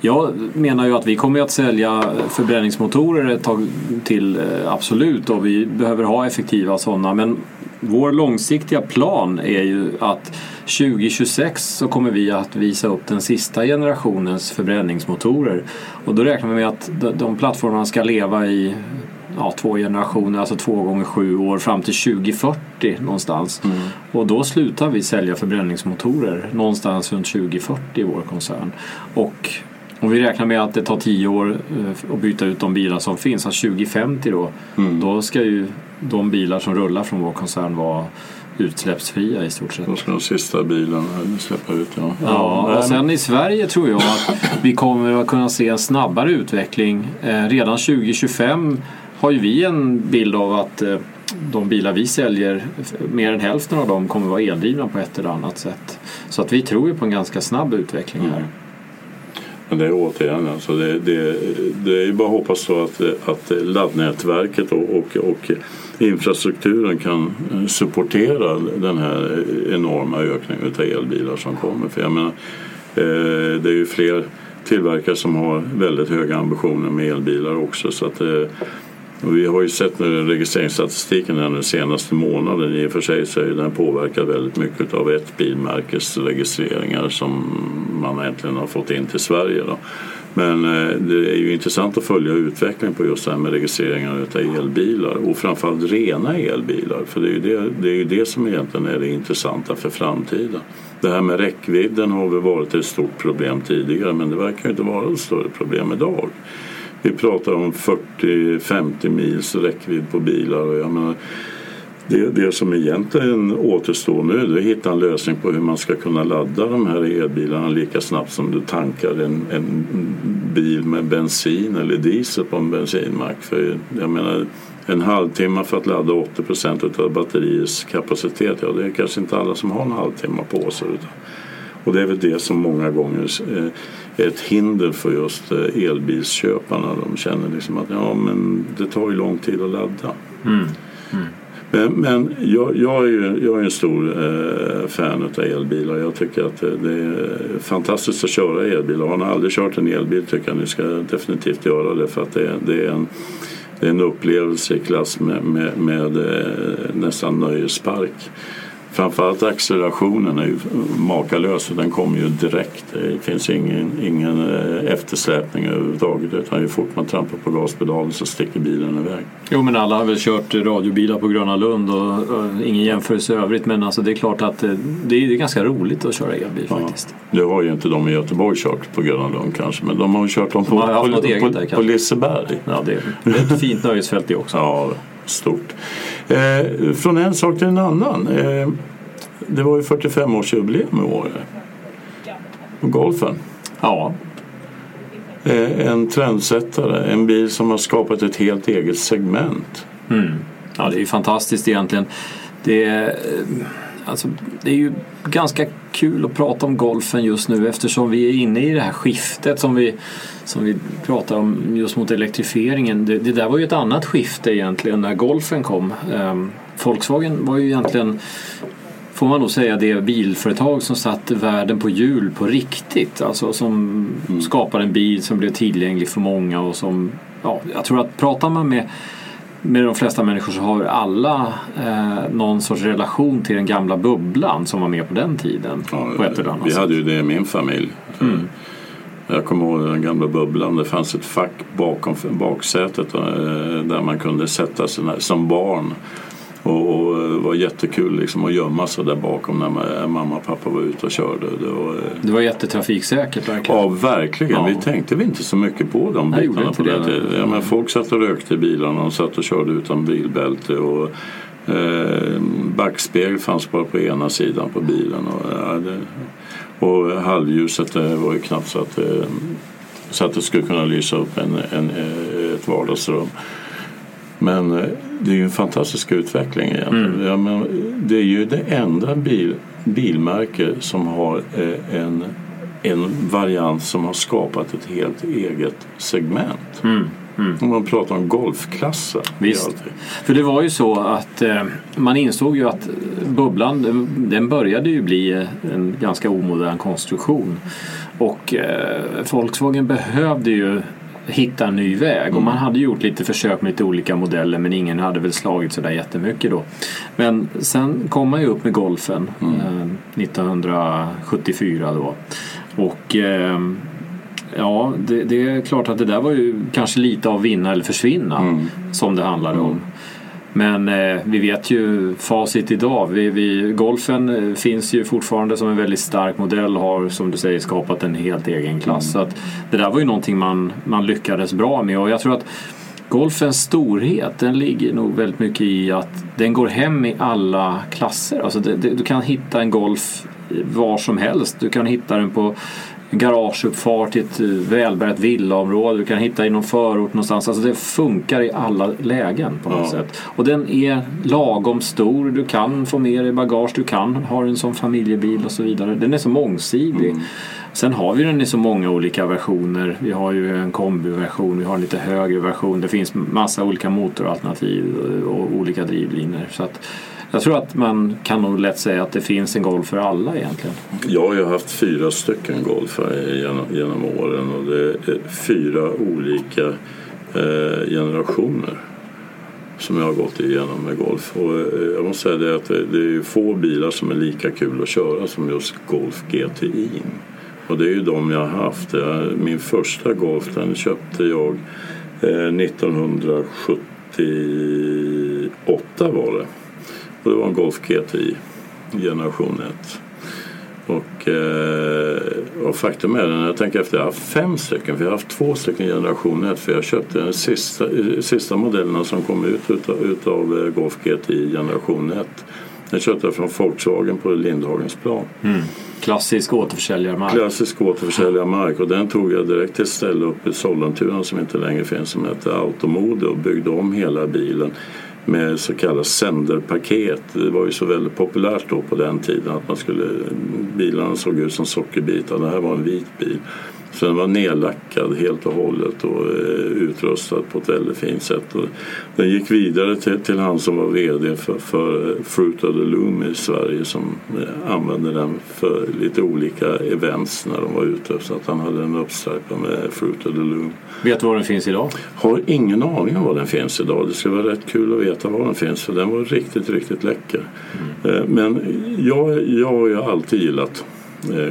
jag menar ju att vi kommer att sälja förbränningsmotorer ett tag till, eh, absolut, och vi behöver ha effektiva sådana. Men vår långsiktiga plan är ju att 2026 så kommer vi att visa upp den sista generationens förbränningsmotorer. Och då räknar vi med att de plattformarna ska leva i ja, två generationer, alltså två gånger sju år fram till 2040 någonstans. Mm. Och då slutar vi sälja förbränningsmotorer någonstans runt 2040 i vår koncern. Och om vi räknar med att det tar tio år eh, att byta ut de bilar som finns, alltså 2050 då, mm. då ska ju de bilar som rullar från vår koncern vara utsläppsfria i stort sett. Då ska de sista bilarna släppa ut ja. Ja, och sen i Sverige tror jag att vi kommer att kunna se en snabbare utveckling. Eh, redan 2025 har ju vi en bild av att eh, de bilar vi säljer, mer än hälften av dem kommer vara eldrivna på ett eller annat sätt. Så att vi tror ju på en ganska snabb utveckling här. Mm. Men det är återigen alltså det, det, det är ju bara att hoppas så att, att laddnätverket och, och, och infrastrukturen kan eh, supportera den här enorma ökningen av elbilar som kommer. För jag menar, eh, det är ju fler tillverkare som har väldigt höga ambitioner med elbilar också. Så att, och vi har ju sett nu registreringsstatistiken den senaste månaden i och för sig så är den påverkad väldigt mycket av ett bilmärkes registreringar som man äntligen har fått in till Sverige. Då. Men eh, det är ju intressant att följa utvecklingen på just det här med registreringar av elbilar och framförallt rena elbilar för det är ju det, det, är ju det som egentligen är det intressanta för framtiden. Det här med räckvidden har väl varit ett stort problem tidigare men det verkar ju inte vara ett större problem idag. Vi pratar om 40-50 mils räckvidd på bilar. Och jag menar, det, det som egentligen återstår nu är att hitta en lösning på hur man ska kunna ladda de här elbilarna lika snabbt som du tankar en, en bil med bensin eller diesel på en bensinmack. För jag menar, en halvtimme för att ladda 80 procent av batteriets kapacitet. Ja, det är kanske inte alla som har en halvtimme på sig. Och det är väl det som många gånger eh, är ett hinder för just eh, elbilsköparna. De känner liksom att ja, men det tar ju lång tid att ladda. Mm. Mm. Men, men jag, jag, är ju, jag är en stor eh, fan av elbilar. Jag tycker att det är fantastiskt att köra elbil. Har ni aldrig kört en elbil tycker jag ni ska definitivt göra det för att det, det är en det är en upplevelse i klass med, med, med eh, nästan nöjespark. Framförallt accelerationen är ju makalös och den kommer ju direkt. Det finns ingen, ingen eh, eftersläpning överhuvudtaget utan ju fort man trampar på gaspedalen så sticker bilen iväg. Jo men alla har väl kört radiobilar på Gröna Lund och, och ingen jämförelse i övrigt men alltså det är klart att eh, det är, det är ganska roligt att köra elbil ja, faktiskt. Det har ju inte de i Göteborg kört på Gröna Lund kanske men de har kört dem på, på, på, på, på Liseberg. Ja, det, är, det är ett fint nöjesfält det också. Ja, stort. Eh, från en sak till en annan. Eh, det var ju 45-årsjubileum i år. Golfen. Ja. Eh, en trendsättare, en bil som har skapat ett helt eget segment. Mm. Ja, det är ju fantastiskt egentligen. Det är, eh, alltså, det är ju ganska kul att prata om golfen just nu eftersom vi är inne i det här skiftet som vi, som vi pratar om just mot elektrifieringen. Det, det där var ju ett annat skifte egentligen när golfen kom. Um, Volkswagen var ju egentligen får man nog säga det bilföretag som satte världen på hjul på riktigt. Alltså som mm. skapade en bil som blev tillgänglig för många och som, ja, jag tror att pratar man med med de flesta människor så har alla eh, någon sorts relation till den gamla bubblan som var med på den tiden. Ja, på ett eller annat vi sätt. hade ju det i min familj. Mm. Jag kommer ihåg den gamla bubblan. Det fanns ett fack bakom baksätet eh, där man kunde sätta sig som barn och, och det var jättekul liksom att gömma sig där bakom när mamma och pappa var ute och körde. Det var, det var jättetrafiksäkert verkligen. Ja, verkligen. Ja. Vi tänkte vi inte så mycket på de Nej, bitarna på den tiden. Ja, men folk satt och rökte i bilarna och satt och körde utan bilbälte. Och, eh, backspegel fanns bara på ena sidan på bilen. Och, ja, det, och halvljuset det var ju knappt så att, eh, så att det skulle kunna lysa upp en, en, ett vardagsrum. Men eh, det är ju en fantastisk utveckling egentligen. Mm. Ja, men det är ju det enda bil, bilmärke som har eh, en, en variant som har skapat ett helt eget segment. Mm. Mm. Om man pratar om golfklassen. Visst. För det var ju så att eh, man insåg ju att bubblan den började ju bli en ganska omodern konstruktion. Och eh, Volkswagen behövde ju hitta en ny väg. Mm. Och man hade gjort lite försök med lite olika modeller men ingen hade väl slagit sådär jättemycket då. Men sen kom man ju upp med golfen mm. eh, 1974 då. Och eh, ja, det, det, är klart att det där var ju kanske lite av vinna eller försvinna mm. som det handlade om. Men eh, vi vet ju facit idag. Vi, vi, golfen eh, finns ju fortfarande som en väldigt stark modell har som du säger skapat en helt egen klass. Mm. Så att det där var ju någonting man, man lyckades bra med och jag tror att golfens storhet den ligger nog väldigt mycket i att den går hem i alla klasser. Alltså det, det, du kan hitta en golf var som helst. Du kan hitta den på garageuppfart i ett eh, välbärgat villaområde. Du kan hitta i någon förort någonstans. Alltså det funkar i alla lägen på något ja. sätt. Och den är lagom stor. Du kan få med dig bagage. Du kan ha den som familjebil och så vidare. Den är så mångsidig. Mm. Sen har vi den i så många olika versioner. Vi har ju en kombiversion, vi har en lite högre version. Det finns massa olika motoralternativ och olika drivlinor. Så att, jag tror att man kan nog lätt säga att det finns en golf för alla egentligen. Jag har ju haft fyra stycken golfar genom, genom åren och det är fyra olika eh, generationer som jag har gått igenom med golf. Och eh, jag måste säga det att det, är få bilar som är lika kul att köra som just Golf GTI. Och det är ju de jag har haft. Min första Golf den köpte jag eh, 1978 var det. Och det var en Golf GTI generation 1. Och, eh, och faktum är när jag tänker efter, jag har fem stycken, för jag har haft två stycken generation 1 för jag köpte de sista, sista modellerna som kom ut utav, utav eh, Golf GTI generation 1 Den köpte jag från Volkswagen på Lindhagensplan. Mm. Klassisk återförsäljarmark. Klassisk återförsäljarmark och den tog jag direkt till ett ställe uppe i Sollentuna som inte längre finns som heter Automode och byggde om hela bilen med så kallat sänderpaket. Det var ju så väldigt populärt då på den tiden att man skulle, bilarna såg ut som sockerbitar. Det här var en vit bil. Så den var nedlackad helt och hållet och eh, utrustad på ett väldigt fint sätt. Och den gick vidare till, till han som var VD för, för Fruit of the Loom i Sverige som eh, använde den för lite olika events när de var ute. Så att han hade en uppstripad med Fruit of the Loom. Vet du var den finns idag? Har ingen aning om var den finns idag. Det skulle vara rätt kul att veta var den finns för den var riktigt, riktigt läcker. Mm. Eh, men jag, jag har ju alltid gillat Eh,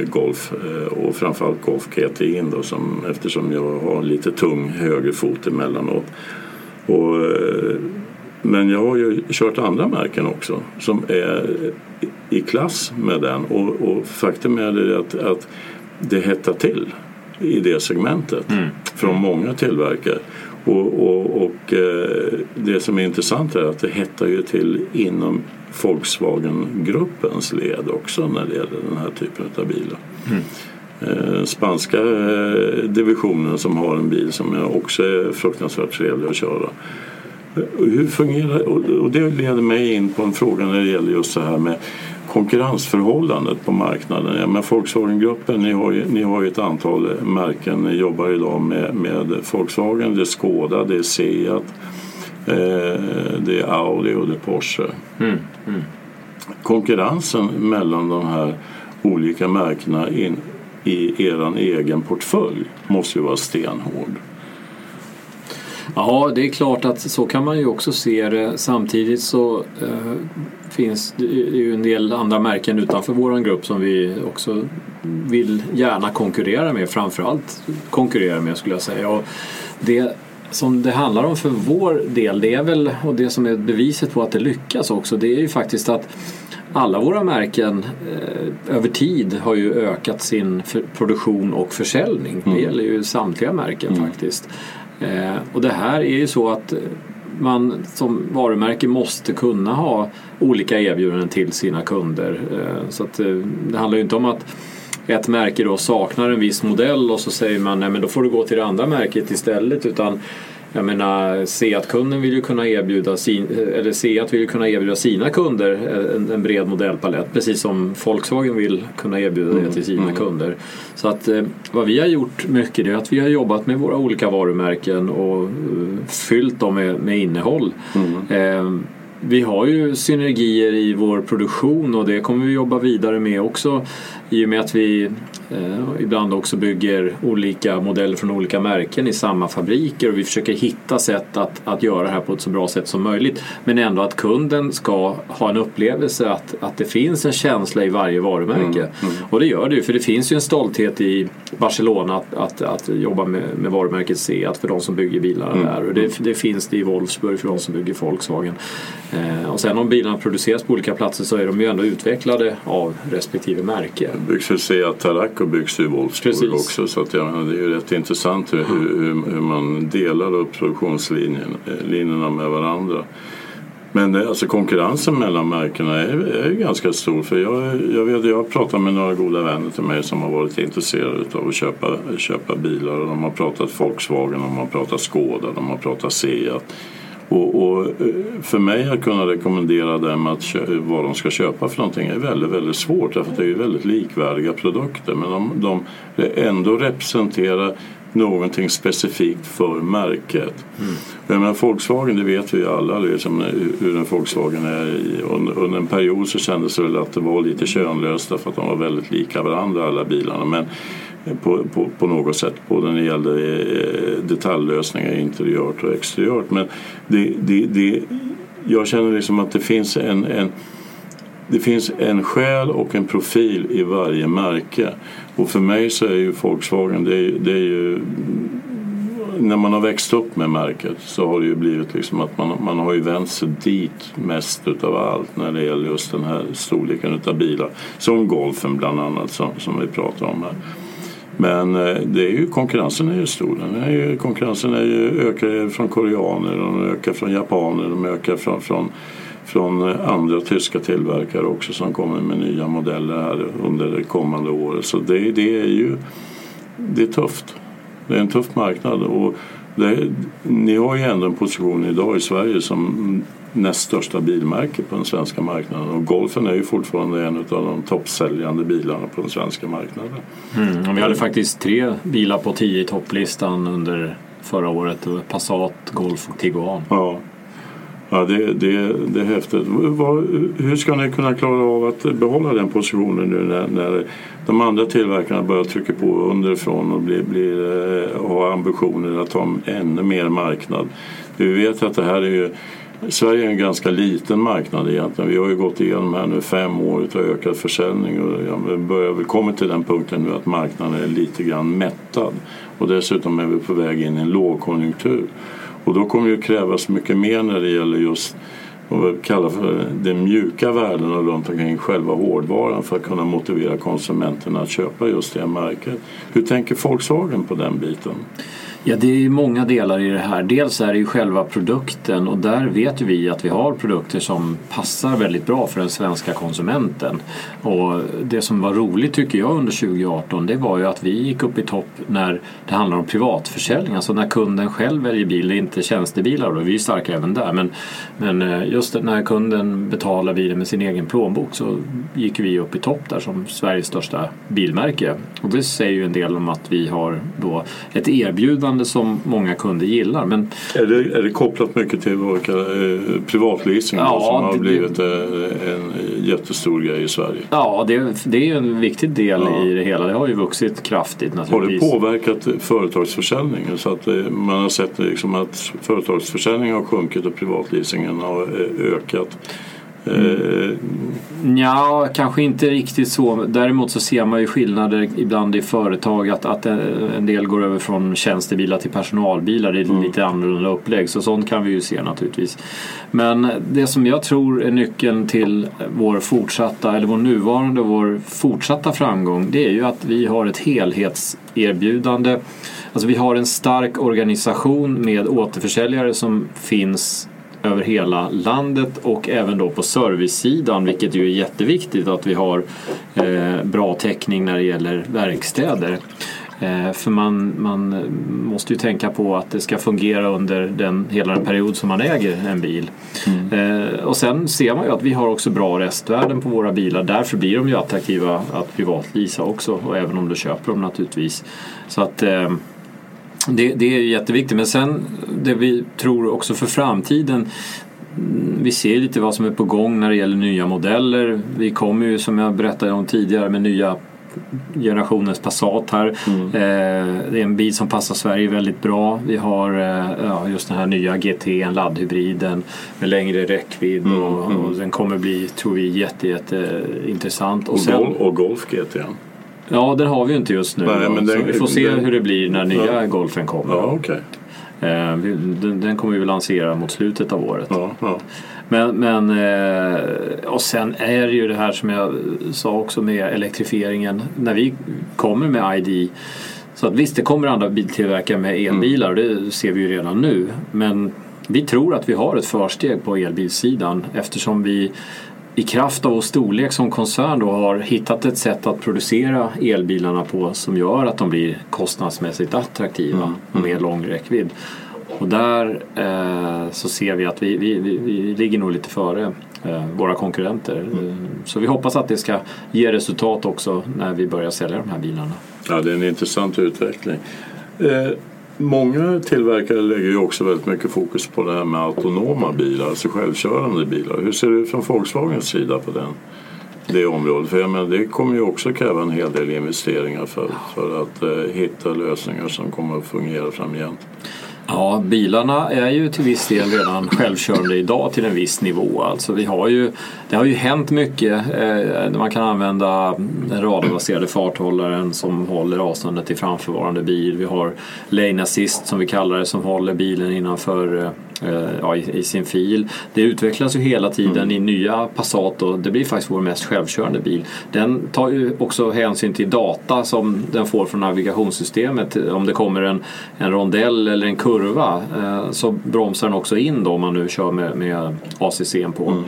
golf eh, och framförallt Golf GTI då, som, eftersom jag har lite tung högerfot emellanåt. Och, eh, men jag har ju kört andra märken också som är i klass med den och, och faktum är det att, att det hettar till i det segmentet mm. från många tillverkare. Och, och, och, det som är intressant är att det hettar ju till inom Volkswagen-gruppens led också när det gäller den här typen av bilar. Mm. Eh, spanska eh, divisionen som har en bil som också är fruktansvärt trevlig att köra. Eh, hur fungerar, och det leder mig in på en fråga när det gäller just det här med konkurrensförhållandet på marknaden. Ja, men Volkswagen-gruppen, ni har, ju, ni har ju ett antal märken. Ni jobbar idag med, med Volkswagen, det är Skoda, det är Seat, Eh, det är Audi och det är Porsche. Mm, mm. Konkurrensen mellan de här olika märkena in, i er egen portfölj måste ju vara stenhård. Ja, det är klart att så kan man ju också se det. Samtidigt så eh, finns det ju en del andra märken utanför vår grupp som vi också vill gärna konkurrera med. Framförallt konkurrera med skulle jag säga. Och det som det handlar om för vår del, det är väl, och det som är beviset på att det lyckas också, det är ju faktiskt att alla våra märken eh, över tid har ju ökat sin produktion och försäljning. Mm. Det gäller ju samtliga märken mm. faktiskt. Eh, och det här är ju så att eh, man som varumärke måste kunna ha olika erbjudanden till sina kunder. Eh, så att, eh, det handlar ju inte om att ett märke då saknar en viss modell och så säger man nej men då får du gå till det andra märket istället. Utan jag menar, Seat-kunden vill ju kunna erbjuda sin, eller Seat vill kunna erbjuda sina kunder en, en bred modellpalett precis som Volkswagen vill kunna erbjuda det till sina mm. kunder. Så att eh, vad vi har gjort mycket är att vi har jobbat med våra olika varumärken och uh, fyllt dem med, med innehåll. Mm. Eh, vi har ju synergier i vår produktion och det kommer vi jobba vidare med också i och med att vi eh, ibland också bygger olika modeller från olika märken i samma fabriker och vi försöker hitta sätt att, att göra det här på ett så bra sätt som möjligt. Men ändå att kunden ska ha en upplevelse att, att det finns en känsla i varje varumärke. Mm, mm. Och det gör det ju, för det finns ju en stolthet i Barcelona att, att, att jobba med, med varumärket Seat för de som bygger bilar mm. där. Och det, det, finns det i Wolfsburg för de som bygger Volkswagen. Eh, och sen om bilarna produceras på olika platser så är de ju ändå utvecklade av respektive märke. Det byggs ju och i Wolfsburg också så att, ja, det är ju rätt intressant hur, hur, hur man delar upp produktionslinjerna med varandra. Men alltså konkurrensen mellan märkena är, är ganska stor. För jag, jag, vet, jag har pratat med några goda vänner till mig som har varit intresserade av att köpa, köpa bilar. Och de har pratat Volkswagen, de har pratat Skoda, de har pratat Seat. Och, och, eh, för mig att kunna rekommendera dem att vad de ska köpa för någonting är väldigt, väldigt svårt därför att det är väldigt likvärdiga produkter men de, de ändå representerar någonting specifikt för märket. Mm. Jag menar, Volkswagen, det vet vi ju alla liksom, hur en Volkswagen är. Under, under en period så kändes det väl att det var lite könlöst därför att de var väldigt lika varandra alla bilarna. Men på, på, på, något sätt både när det gällde eh, detaljlösningar interiört och exteriört. Men det, det, det, jag känner liksom att det finns en, en det finns en själ och en profil i varje märke. Och för mig så är ju Volkswagen, det är, det är ju när man har växt upp med märket så har det ju blivit liksom att man, man har ju vänt sig dit mest utav allt när det gäller just den här storleken utav bilar. Som Golfen bland annat som, som vi pratar om här. Men eh, det är ju, konkurrensen är ju stor. Den är ju, konkurrensen är ju, ökar från koreaner, de ökar från japaner, de ökar från, från från eh, andra tyska tillverkare också som kommer med nya modeller här under det kommande året. Så det, det är ju det är tufft. Det är en tuff marknad och det, ni har ju ändå en position idag i Sverige som näst största bilmärke på den svenska marknaden och Golfen är ju fortfarande en av de toppsäljande bilarna på den svenska marknaden. Mm, vi hade faktiskt tre bilar på tio i topplistan under förra året. Passat, Golf och Tiguan. Ja. Ja, det, det, det är häftigt. hur ska ni kunna klara av att behålla den positionen nu när, när de andra tillverkarna börjar trycka på underifrån och blir, blir, eh, har ambitioner att ta ännu mer marknad? Vi vet att det här är ju Sverige är en ganska liten marknad egentligen. Vi har ju gått igenom här nu fem år av ökad försäljning och ja, börjar väl komma till den punkten nu att marknaden är lite grann mättad. Och dessutom är vi på väg in i en lågkonjunktur. Och då kommer det krävas mycket mer när det gäller just vad vi kallar för de mjuka värdena runt omkring själva hårdvaran för att kunna motivera konsumenterna att köpa just det märket. Hur tänker Volkswagen på den biten? Ja, det är många delar i det här. Dels är det ju själva produkten och där vet ju vi att vi har produkter som passar väldigt bra för den svenska konsumenten. Och det som var roligt tycker jag under 2018 det var ju att vi gick upp i topp när det handlar om privatförsäljning. Alltså när kunden själv väljer bil, inte tjänstebilar. Då. Vi är starka även där. Men, men eh, just när kunden betalar bilen med sin egen plånbok så gick vi upp i topp där som Sveriges största bilmärke. Och det säger ju en del om att vi har då ett erbjudande erbjudande som många kunder gillar. Men, är, det, är det kopplat mycket till eh, privatleasing ja, som har det, blivit eh, en jättestor grej i Sverige? Ja, det, det är en viktig del ja. i det hela. Det har ju vuxit kraftigt naturligtvis. Har det påverkat företagsförsäljningen så att eh, man har sett liksom att företagsförsäljningen har sjunkit och privatleasingen har ökat? Mm. Ja, kanske inte riktigt så. Däremot så ser man ju skillnader ibland i företag att, att en del går över från tjänstebilar till personalbilar. Det är mm. lite annorlunda upplägg så sånt kan vi ju se naturligtvis. Men det som jag tror är nyckeln till vår fortsatta, eller vår nuvarande och vår fortsatta framgång det är ju att vi har ett helhetserbjudande. Alltså vi har en stark organisation med återförsäljare som finns över hela landet och även då på servicesidan vilket ju är jätteviktigt att vi har eh, bra täckning när det gäller verkstäder. Eh, för man, man måste ju tänka på att det ska fungera under den, hela den period som man äger en bil. Mm. Eh, och sen ser man ju att vi har också bra restvärden på våra bilar. Därför blir de ju attraktiva att privatlisa också och även om du köper dem naturligtvis. Så att eh, det, det är jätteviktigt men sen det vi tror också för framtiden vi ser lite vad som är på gång när det gäller nya modeller. Vi kommer ju som jag berättade om tidigare med nya generationens Passat här. Mm. Eh, det är en bil som passar Sverige väldigt bra. Vi har eh, ja, just den här nya GT, en laddhybriden med längre räckvidd mm. Och, och, mm. den kommer bli, tror vi, jätte, jätte intressant. Och, och, sen, Golf, och Golf GT. Ja, den har vi ju inte just nu. Nej, men den, vi får se den, hur det blir när nya ja. Golfen kommer. Ja, okay. Eh, den, den, kommer vi lansera mot slutet av året. Ja, ja. Men, men eh, och sen är det ju det här som jag sa också med elektrifieringen. När vi kommer med ID så att visst, det kommer andra biltillverkare med elbilar och det ser vi ju redan nu. Men vi tror att vi har ett försteg på elbilssidan eftersom vi i kraft av vår storlek som koncern då har hittat ett sätt att producera elbilarna på som gör att de blir kostnadsmässigt attraktiva mm. och med lång räckvidd. Och där eh, så ser vi att vi, vi, vi, vi ligger nog lite före eh, våra konkurrenter. Mm. Så vi hoppas att det ska ge resultat också när vi börjar sälja de här bilarna. Ja, det är en intressant utveckling. Eh, Många tillverkare lägger ju också väldigt mycket fokus på det här med autonoma bilar, alltså självkörande bilar. Hur ser det ut från Volkswagens sida på den, det området? För jag menar, det kommer ju också kräva en hel del investeringar för, för att eh, hitta lösningar som kommer att fungera framgent. Ja, bilarna är ju till viss del redan självkörande idag till en viss nivå. Alltså vi har ju, det har ju hänt mycket. Eh, man kan använda den radarbaserade farthållaren som håller avståndet till framförvarande bil. Vi har lane assist som vi kallar det som håller bilen innanför eh, ja, i, i, sin fil. Det utvecklas ju hela tiden mm. i nya Passat och det blir faktiskt vår mest självkörande bil. Den tar ju också hänsyn till data som den får från navigationssystemet. Om det kommer en, en rondell eller en kurva eh, så bromsar den också in då om man nu kör med, med ACC på. Mm.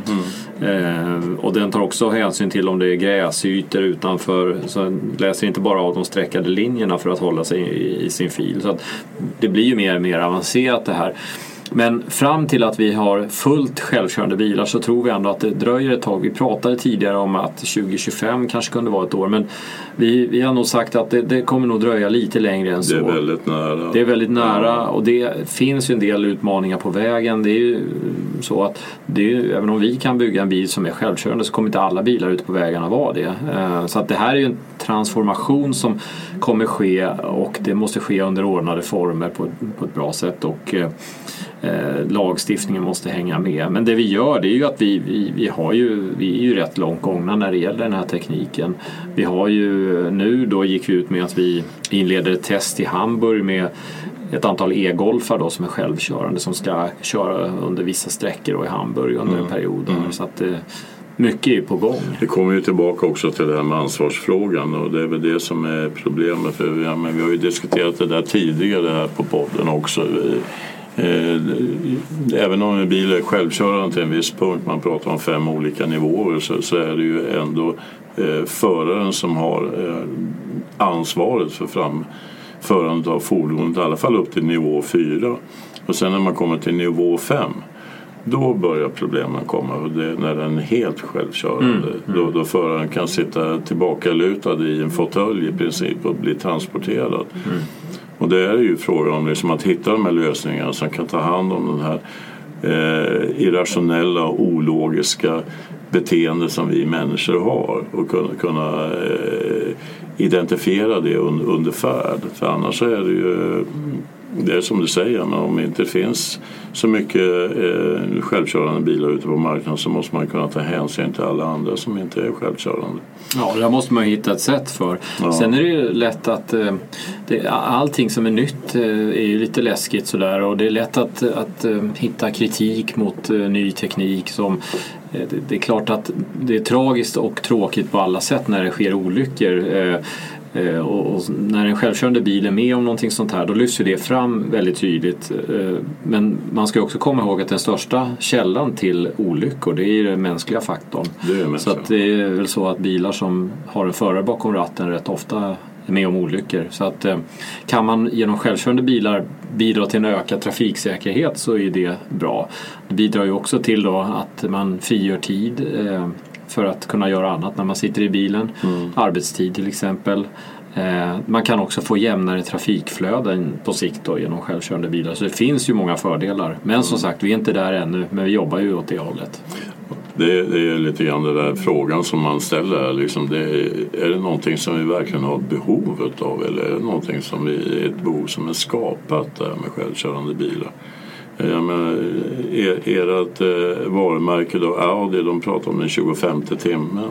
Mm. Eh, och den tar också hänsyn till om det är gräsytor utanför. Så den läser inte bara av de streckade linjerna för att hålla sig i, i sin fil. Så det blir ju mer och mer avancerat det här. Men fram till att vi har fullt självkörande bilar så tror vi ändå att det dröjer ett tag. Vi pratade tidigare om att 2025 kanske kunde vara ett år men vi, vi har nog sagt att det, det kommer nog dröja lite längre än så. Det är väldigt nära. Det är väldigt nära och det finns ju en del utmaningar på vägen. Det är ju så att är, även om vi kan bygga en bil som är självkörande så kommer inte alla bilar ute på vägarna vara det. Eh, så att det här är ju en transformation som kommer ske och det måste ske under ordnade former på, på ett bra sätt. Och, eh, lagstiftningen måste hänga med. Men det vi gör det är ju att vi, vi, vi, har ju, vi är ju rätt långt gångna när det gäller den här tekniken. Vi har ju nu då gick vi ut med att vi inleder ett test i Hamburg med ett antal e-golfar då som är självkörande som ska köra under vissa sträckor i Hamburg under en mm. period. Mm. Så att, eh, mycket är på gång. Det kommer ju tillbaka också till det här med ansvarsfrågan och det är väl det som är problemet. För vi, ja, men vi har ju diskuterat det där tidigare här på podden också. Eh, även om en bil är självkörande till en viss punkt, man pratar om fem olika nivåer, så, så är det ju ändå eh, föraren som har eh, ansvaret för framförandet av fordonet, i alla fall upp till nivå 4. Och sen när man kommer till nivå 5 då börjar problemen komma. Det när den är helt självkörande. Mm, mm. Då, då föraren kan sitta tillbakalutad i en fåtölj i princip och bli transporterad. Mm. Och det är ju frågan om liksom att hitta de här lösningarna som kan ta hand om den här eh, irrationella och ologiska beteende som vi människor har och kunna, kunna eh, identifiera det under, under färd. För annars är det ju mm, det är som du säger, men om det inte finns så mycket eh, självkörande bilar ute på marknaden så måste man kunna ta hänsyn till alla andra som inte är självkörande. Ja, det måste man hitta ett sätt för. Ja. Sen är det ju lätt att eh, det, allting som är nytt eh, är ju lite läskigt sådär och det är lätt att, att eh, hitta kritik mot eh, ny teknik som eh, det, det är klart att det är tragiskt och tråkigt på alla sätt när det sker olyckor. Eh, och, när en självkörande bil är med om någonting sånt här då lyfts det fram väldigt tydligt. Eh, men man ska också komma ihåg att den största källan till olyckor det är den mänskliga faktorn. Det så att det är väl så att bilar som har en förare bakom ratten rätt ofta är med om olyckor. Så att eh, kan man genom självkörande bilar bidra till en ökad trafiksäkerhet så är det bra. Det bidrar ju också till då att man frigör tid för att kunna göra annat när man sitter i bilen. Mm. Arbetstid till exempel. Eh, man kan också få jämnare trafikflöden på sikt då, genom självkörande bilar. Så det finns ju många fördelar. Men som sagt, vi är inte där ännu, men vi jobbar ju åt det hållet. Det, det är lite grann den där frågan som man ställer. Liksom det, är det någonting som vi verkligen har behov av eller är det någonting som vi, ett behov som är skapat där med självkörande bilar? Jag menar, er, ert eh, varumärke då, Audi, de pratar om den 25 timmen.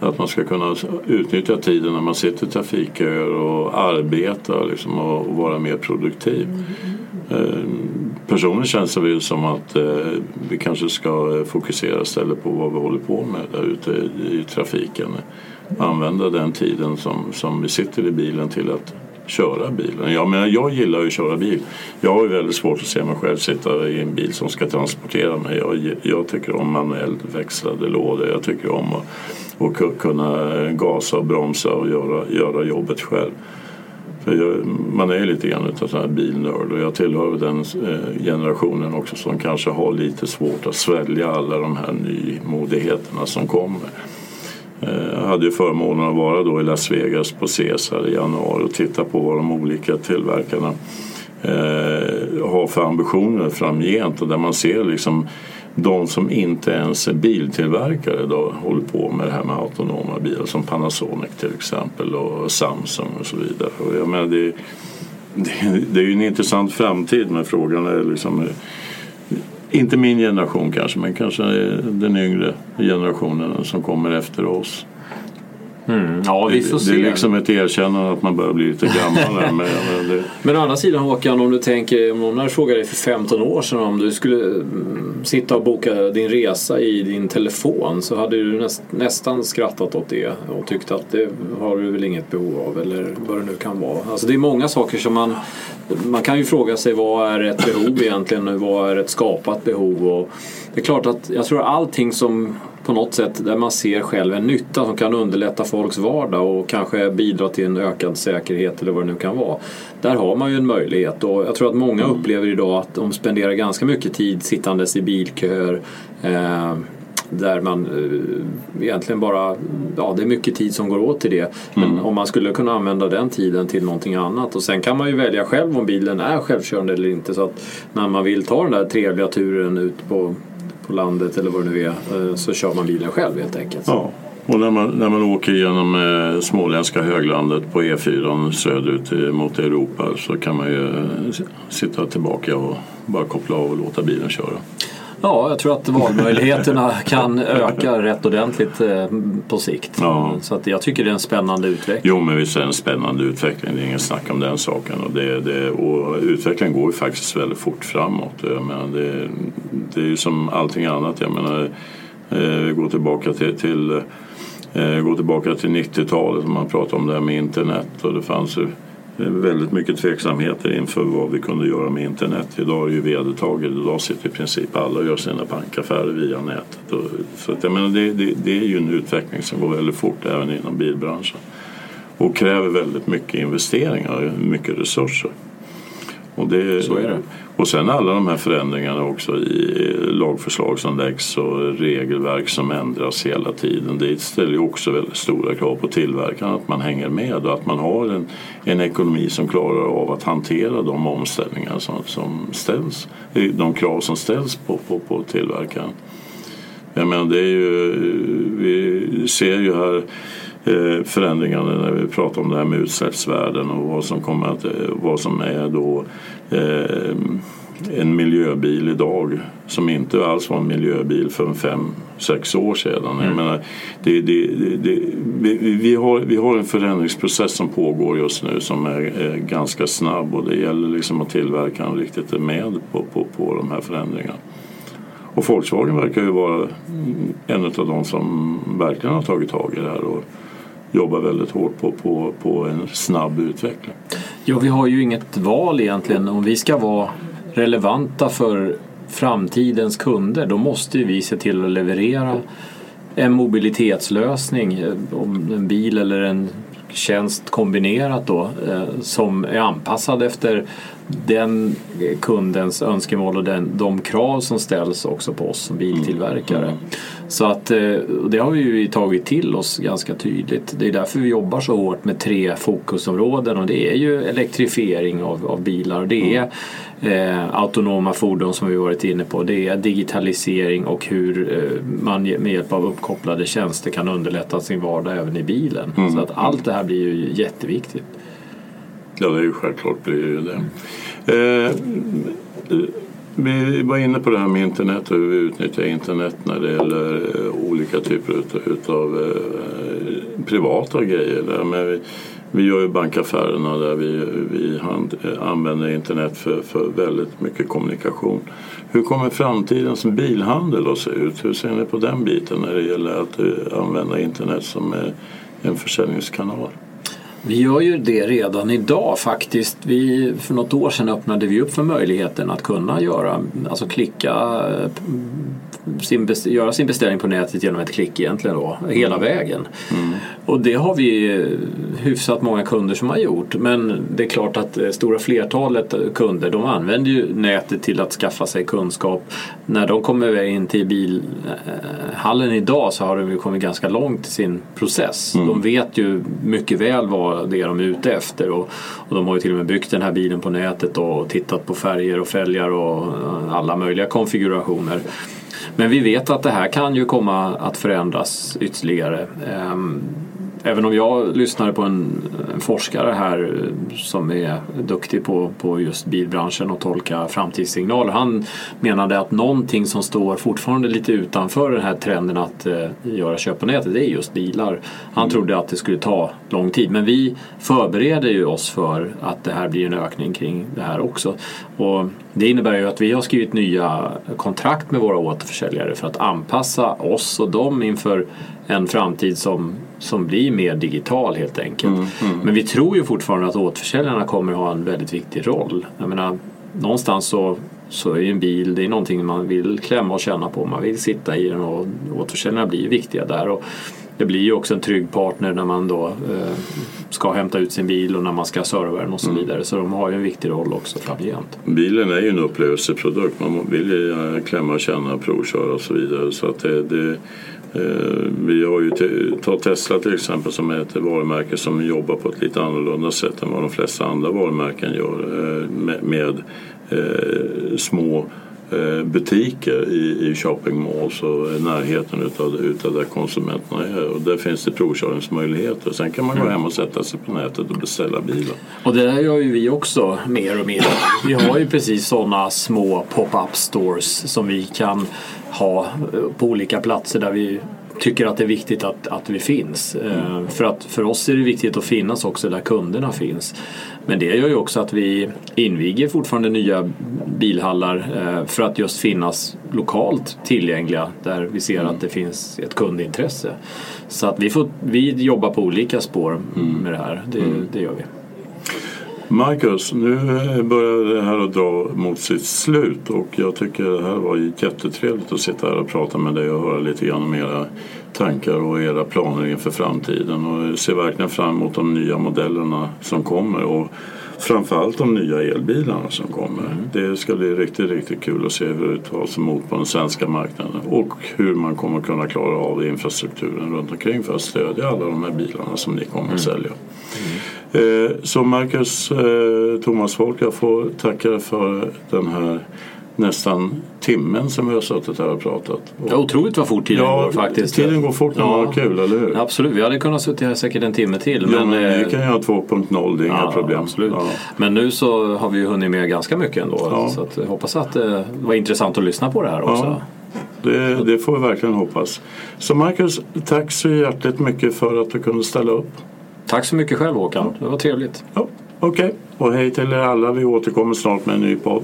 Att man ska kunna utnyttja tiden när man sitter i trafikköer och arbeta liksom, och, och vara mer produktiv. Eh, personligen känns det som att eh, vi kanske ska fokusera istället på vad vi håller på med där ute i, i trafiken. Använda den tiden som, som vi sitter i bilen till att köra bilen. Jag, menar, jag gillar ju att köra bil. Jag har ju väldigt svårt att se mig själv sitta i en bil som ska transportera mig. Jag, jag tycker om manuellt växlade lådor. Jag tycker om att, att kunna gasa och bromsa och göra, göra jobbet själv. För jag, man är lite grann av sån här bilnörd och jag tillhör den eh, generationen också som kanske har lite svårt att svälja alla de här nymodigheterna som kommer. Eh, jag hade ju förmånen att vara då i Las Vegas på Caesar i januari och titta på vad de olika tillverkarna eh, har för ambitioner framgent och där man ser liksom de som inte ens är biltillverkare då håller på med det här med autonoma bilar som Panasonic till exempel och Samsung och så vidare. Och jag menar, det, det, det är ju en intressant framtid men frågan är liksom inte min generation kanske, men kanske den yngre generationen som kommer efter oss. Mm, ja, vi får det, se. det är liksom ett erkännande att man börjar bli lite gammal. men, det, Men å andra sidan Håkan, om du tänker, om någon hade frågat dig för 15 år sedan om du skulle mm, sitta och boka din resa i din telefon så hade du näst, nästan skrattat åt det och tyckt att det har du väl inget behov av eller vad det nu kan vara. Alltså det är många saker som man, man kan ju fråga sig vad är ett behov egentligen, vad är ett skapat behov och det är klart att jag tror allting som på något sätt där man ser själv en nytta som kan underlätta folks vardag och kanske bidra till en ökad säkerhet eller vad det nu kan vara. Där har man ju en möjlighet och jag tror att många upplever idag att de spenderar ganska mycket tid sittandes i bilköer eh, där man eh, egentligen bara, ja det är mycket tid som går åt till det. Men om man skulle kunna använda den tiden till någonting annat och sen kan man ju välja själv om bilen är självkörande eller inte så att när man vill ta den där trevliga turen ut på på landet eller vad det nu är eh, så kör man bilen själv helt enkelt. ja. Och när man, när man åker genom eh, småländska höglandet på E4 söderut eh, mot Europa så kan man ju eh, sitta tillbaka och bara koppla av och låta bilen köra. Ja, jag tror att valmöjligheterna *laughs* kan öka rätt ordentligt eh, på sikt. Ja. Så att jag tycker det är en spännande utveckling. Jo, men visst är det en spännande utveckling. Det är ingen snack om den saken. Och, det, det, och utvecklingen går ju faktiskt väldigt fort framåt. Jag menar, det, det är ju som allting annat. Jag menar, eh, gå tillbaka till, till eh, gå tillbaka till 90-talet. Man pratar om det här med internet och det fanns ju väldigt mycket tveksamheter inför vad vi kunde göra med internet. Idag är det ju vedertaget. Idag sitter i princip alla och gör sina bankaffärer via nätet. Så att, jag menar, det, det, det är ju en utveckling som går väldigt fort även inom bilbranschen och kräver väldigt mycket investeringar, mycket resurser. Och, det, Så är det och sen alla de här förändringarna också i lagförslag som läggs och regelverk som ändras hela tiden. Det ställer ju också väldigt stora krav på tillverkaren att man hänger med och att man har en, en ekonomi som klarar av att hantera de omställningar som, som ställs, de krav som ställs på, på, på tillverkaren. Jag menar, det är ju, vi ser ju här eh, förändringarna när vi pratar om det här med utsläppsvärden och vad som, kommer att, eh, vad som är då eh, en miljöbil idag som inte alls var en miljöbil för fem, sex år sedan. Jag menar, det, det, det, det, vi, vi, har, vi har en förändringsprocess som pågår just nu som är, är ganska snabb och det gäller liksom att tillverkaren riktigt är med på, på, på de här förändringarna. Och Volkswagen verkar ju vara en av de som verkligen har tagit tag i det här och jobbar väldigt hårt på, på, på en snabb utveckling. Ja, vi har ju inget val egentligen. Om vi ska vara relevanta för framtidens kunder då måste ju vi se till att leverera en mobilitetslösning, en bil eller en tjänst kombinerat då eh, som är anpassad efter den kundens önskemål och den, de krav som ställs också på oss som biltillverkare. Så att eh, det har vi ju tagit till oss ganska tydligt. Det är därför vi jobbar så hårt med tre fokusområden och det är ju elektrifiering av, av bilar. Det är eh, autonoma fordon som vi varit inne på. Det är digitalisering och hur eh, man med hjälp av uppkopplade tjänster kan underlätta sin vardag även i bilen. Så att allt det här blir ju jätteviktigt. Ja, det är ju självklart blir det ju det. Eh, vi var inne på det här med internet och hur vi utnyttjar internet när det gäller eh, olika typer av eh, privata grejer. Där. Men vi, vi gör ju bankaffärerna där vi, vi hand, eh, använder internet för, för väldigt mycket kommunikation. Hur kommer framtidens bilhandel att se ut? Hur ser ni på den biten när det gäller att använda internet som en försäljningskanal? Vi gör ju det redan idag faktiskt. Vi, för något år sedan öppnade vi upp för möjligheten att kunna göra, alltså klicka, eh, sin, göra sin beställning på nätet genom ett klick egentligen då, hela vägen. Och det har vi eh, hyfsat många kunder som har gjort. Men det är klart att det stora flertalet kunder de använder ju nätet till att skaffa sig kunskap. När de kommer in till bilhallen idag så har de ju kommit ganska långt i sin process. De vet ju mycket väl vad det är de är ute efter och, och de har ju till och med byggt den här bilen på nätet och tittat på färger och fälgar och eh, alla möjliga konfigurationer. Men vi vet att det här kan ju komma att förändras ytterligare. Ehm, Även om jag lyssnade på en, en, forskare här som är duktig på, på just bilbranschen och tolka framtidssignaler. Han menade att någonting som står fortfarande lite utanför den här trenden att eh, göra köp på nätet, det är just bilar. Han mm. trodde att det skulle ta lång tid men vi förbereder ju oss för att det här blir en ökning kring det här också. Och det innebär ju att vi har skrivit nya kontrakt med våra återförsäljare för att anpassa oss och dem inför en framtid som, som blir mer digital helt enkelt. Mm, mm. Men vi tror ju fortfarande att återförsäljarna kommer ha en väldigt viktig roll. Jag menar, någonstans så, så är ju en bil det är någonting man vill klämma och känna på. Man vill sitta i den och återförsäljarna blir viktiga där. Och det blir ju också en trygg partner när man då eh, ska hämta ut sin bil och när man ska serva den och så mm. vidare. Så de har ju en viktig roll också framgent. Bilen är ju en upplevelseprodukt. Man vill ju klämma, känna, provköra och så vidare. Så att det, det eh, Eh, vi har ju ta Tesla till exempel som är ett varumärke som jobbar på ett lite annorlunda sätt än vad de flesta andra varumärken gör eh, med, med eh, små butiker i, i shopping malls och närheten utav, utav där konsumenterna är. Och där finns det provkörningsmöjligheter. Sen kan man gå mm. hem och sätta sig på nätet och beställa bilar. Och det där gör ju vi också mer och mer. Vi har ju precis sådana små pop-up stores som vi kan ha på olika platser där vi tycker att det är viktigt att, att vi finns. Mm. För, att, för oss är det viktigt att finnas också där kunderna finns. Men det gör ju också att vi inviger fortfarande nya bilhallar eh, för att just finnas lokalt tillgängliga där vi ser att det finns ett kundintresse. Så att vi, får, vi jobbar på olika spår med det här, det, mm. det gör vi. Marcus, nu börjar det här att dra mot sitt slut och jag tycker det här var jättetrevligt att sitta här och prata med dig och höra lite grann om era tankar och era planer inför framtiden och ser verkligen fram emot de nya modellerna som kommer och framförallt de nya elbilarna som kommer. Mm. Det ska bli riktigt, riktigt kul att se hur det tas emot på den svenska marknaden och hur man kommer kunna klara av infrastrukturen runt omkring för att stödja alla de här bilarna som ni kommer att mm. sälja. Mm. Eh, så Marcus eh, Thomas Folk, jag får tacka för den här nästan timmen som vi har suttit här och pratat. Ja, otroligt vad fort tiden ja, går faktiskt. Tiden går fort när man har kul, eller hur? Absolut, vi hade kunnat sitta här säkert en timme till. Ja, men, men vi kan göra 2.0, det är ja, inga problem. Absolut. Ja. Men nu så har vi ju hunnit med ganska mycket ändå. Ja. Så att jag hoppas att det var intressant att lyssna på det här också. Det, det, får vi verkligen hoppas. Så Marcus, tack så hjärtligt mycket för att du kunde ställa upp. Tack så mycket själv Håkan, det var trevligt. Ja, Okej, okay. och hej till er alla. Vi återkommer snart med en ny podd.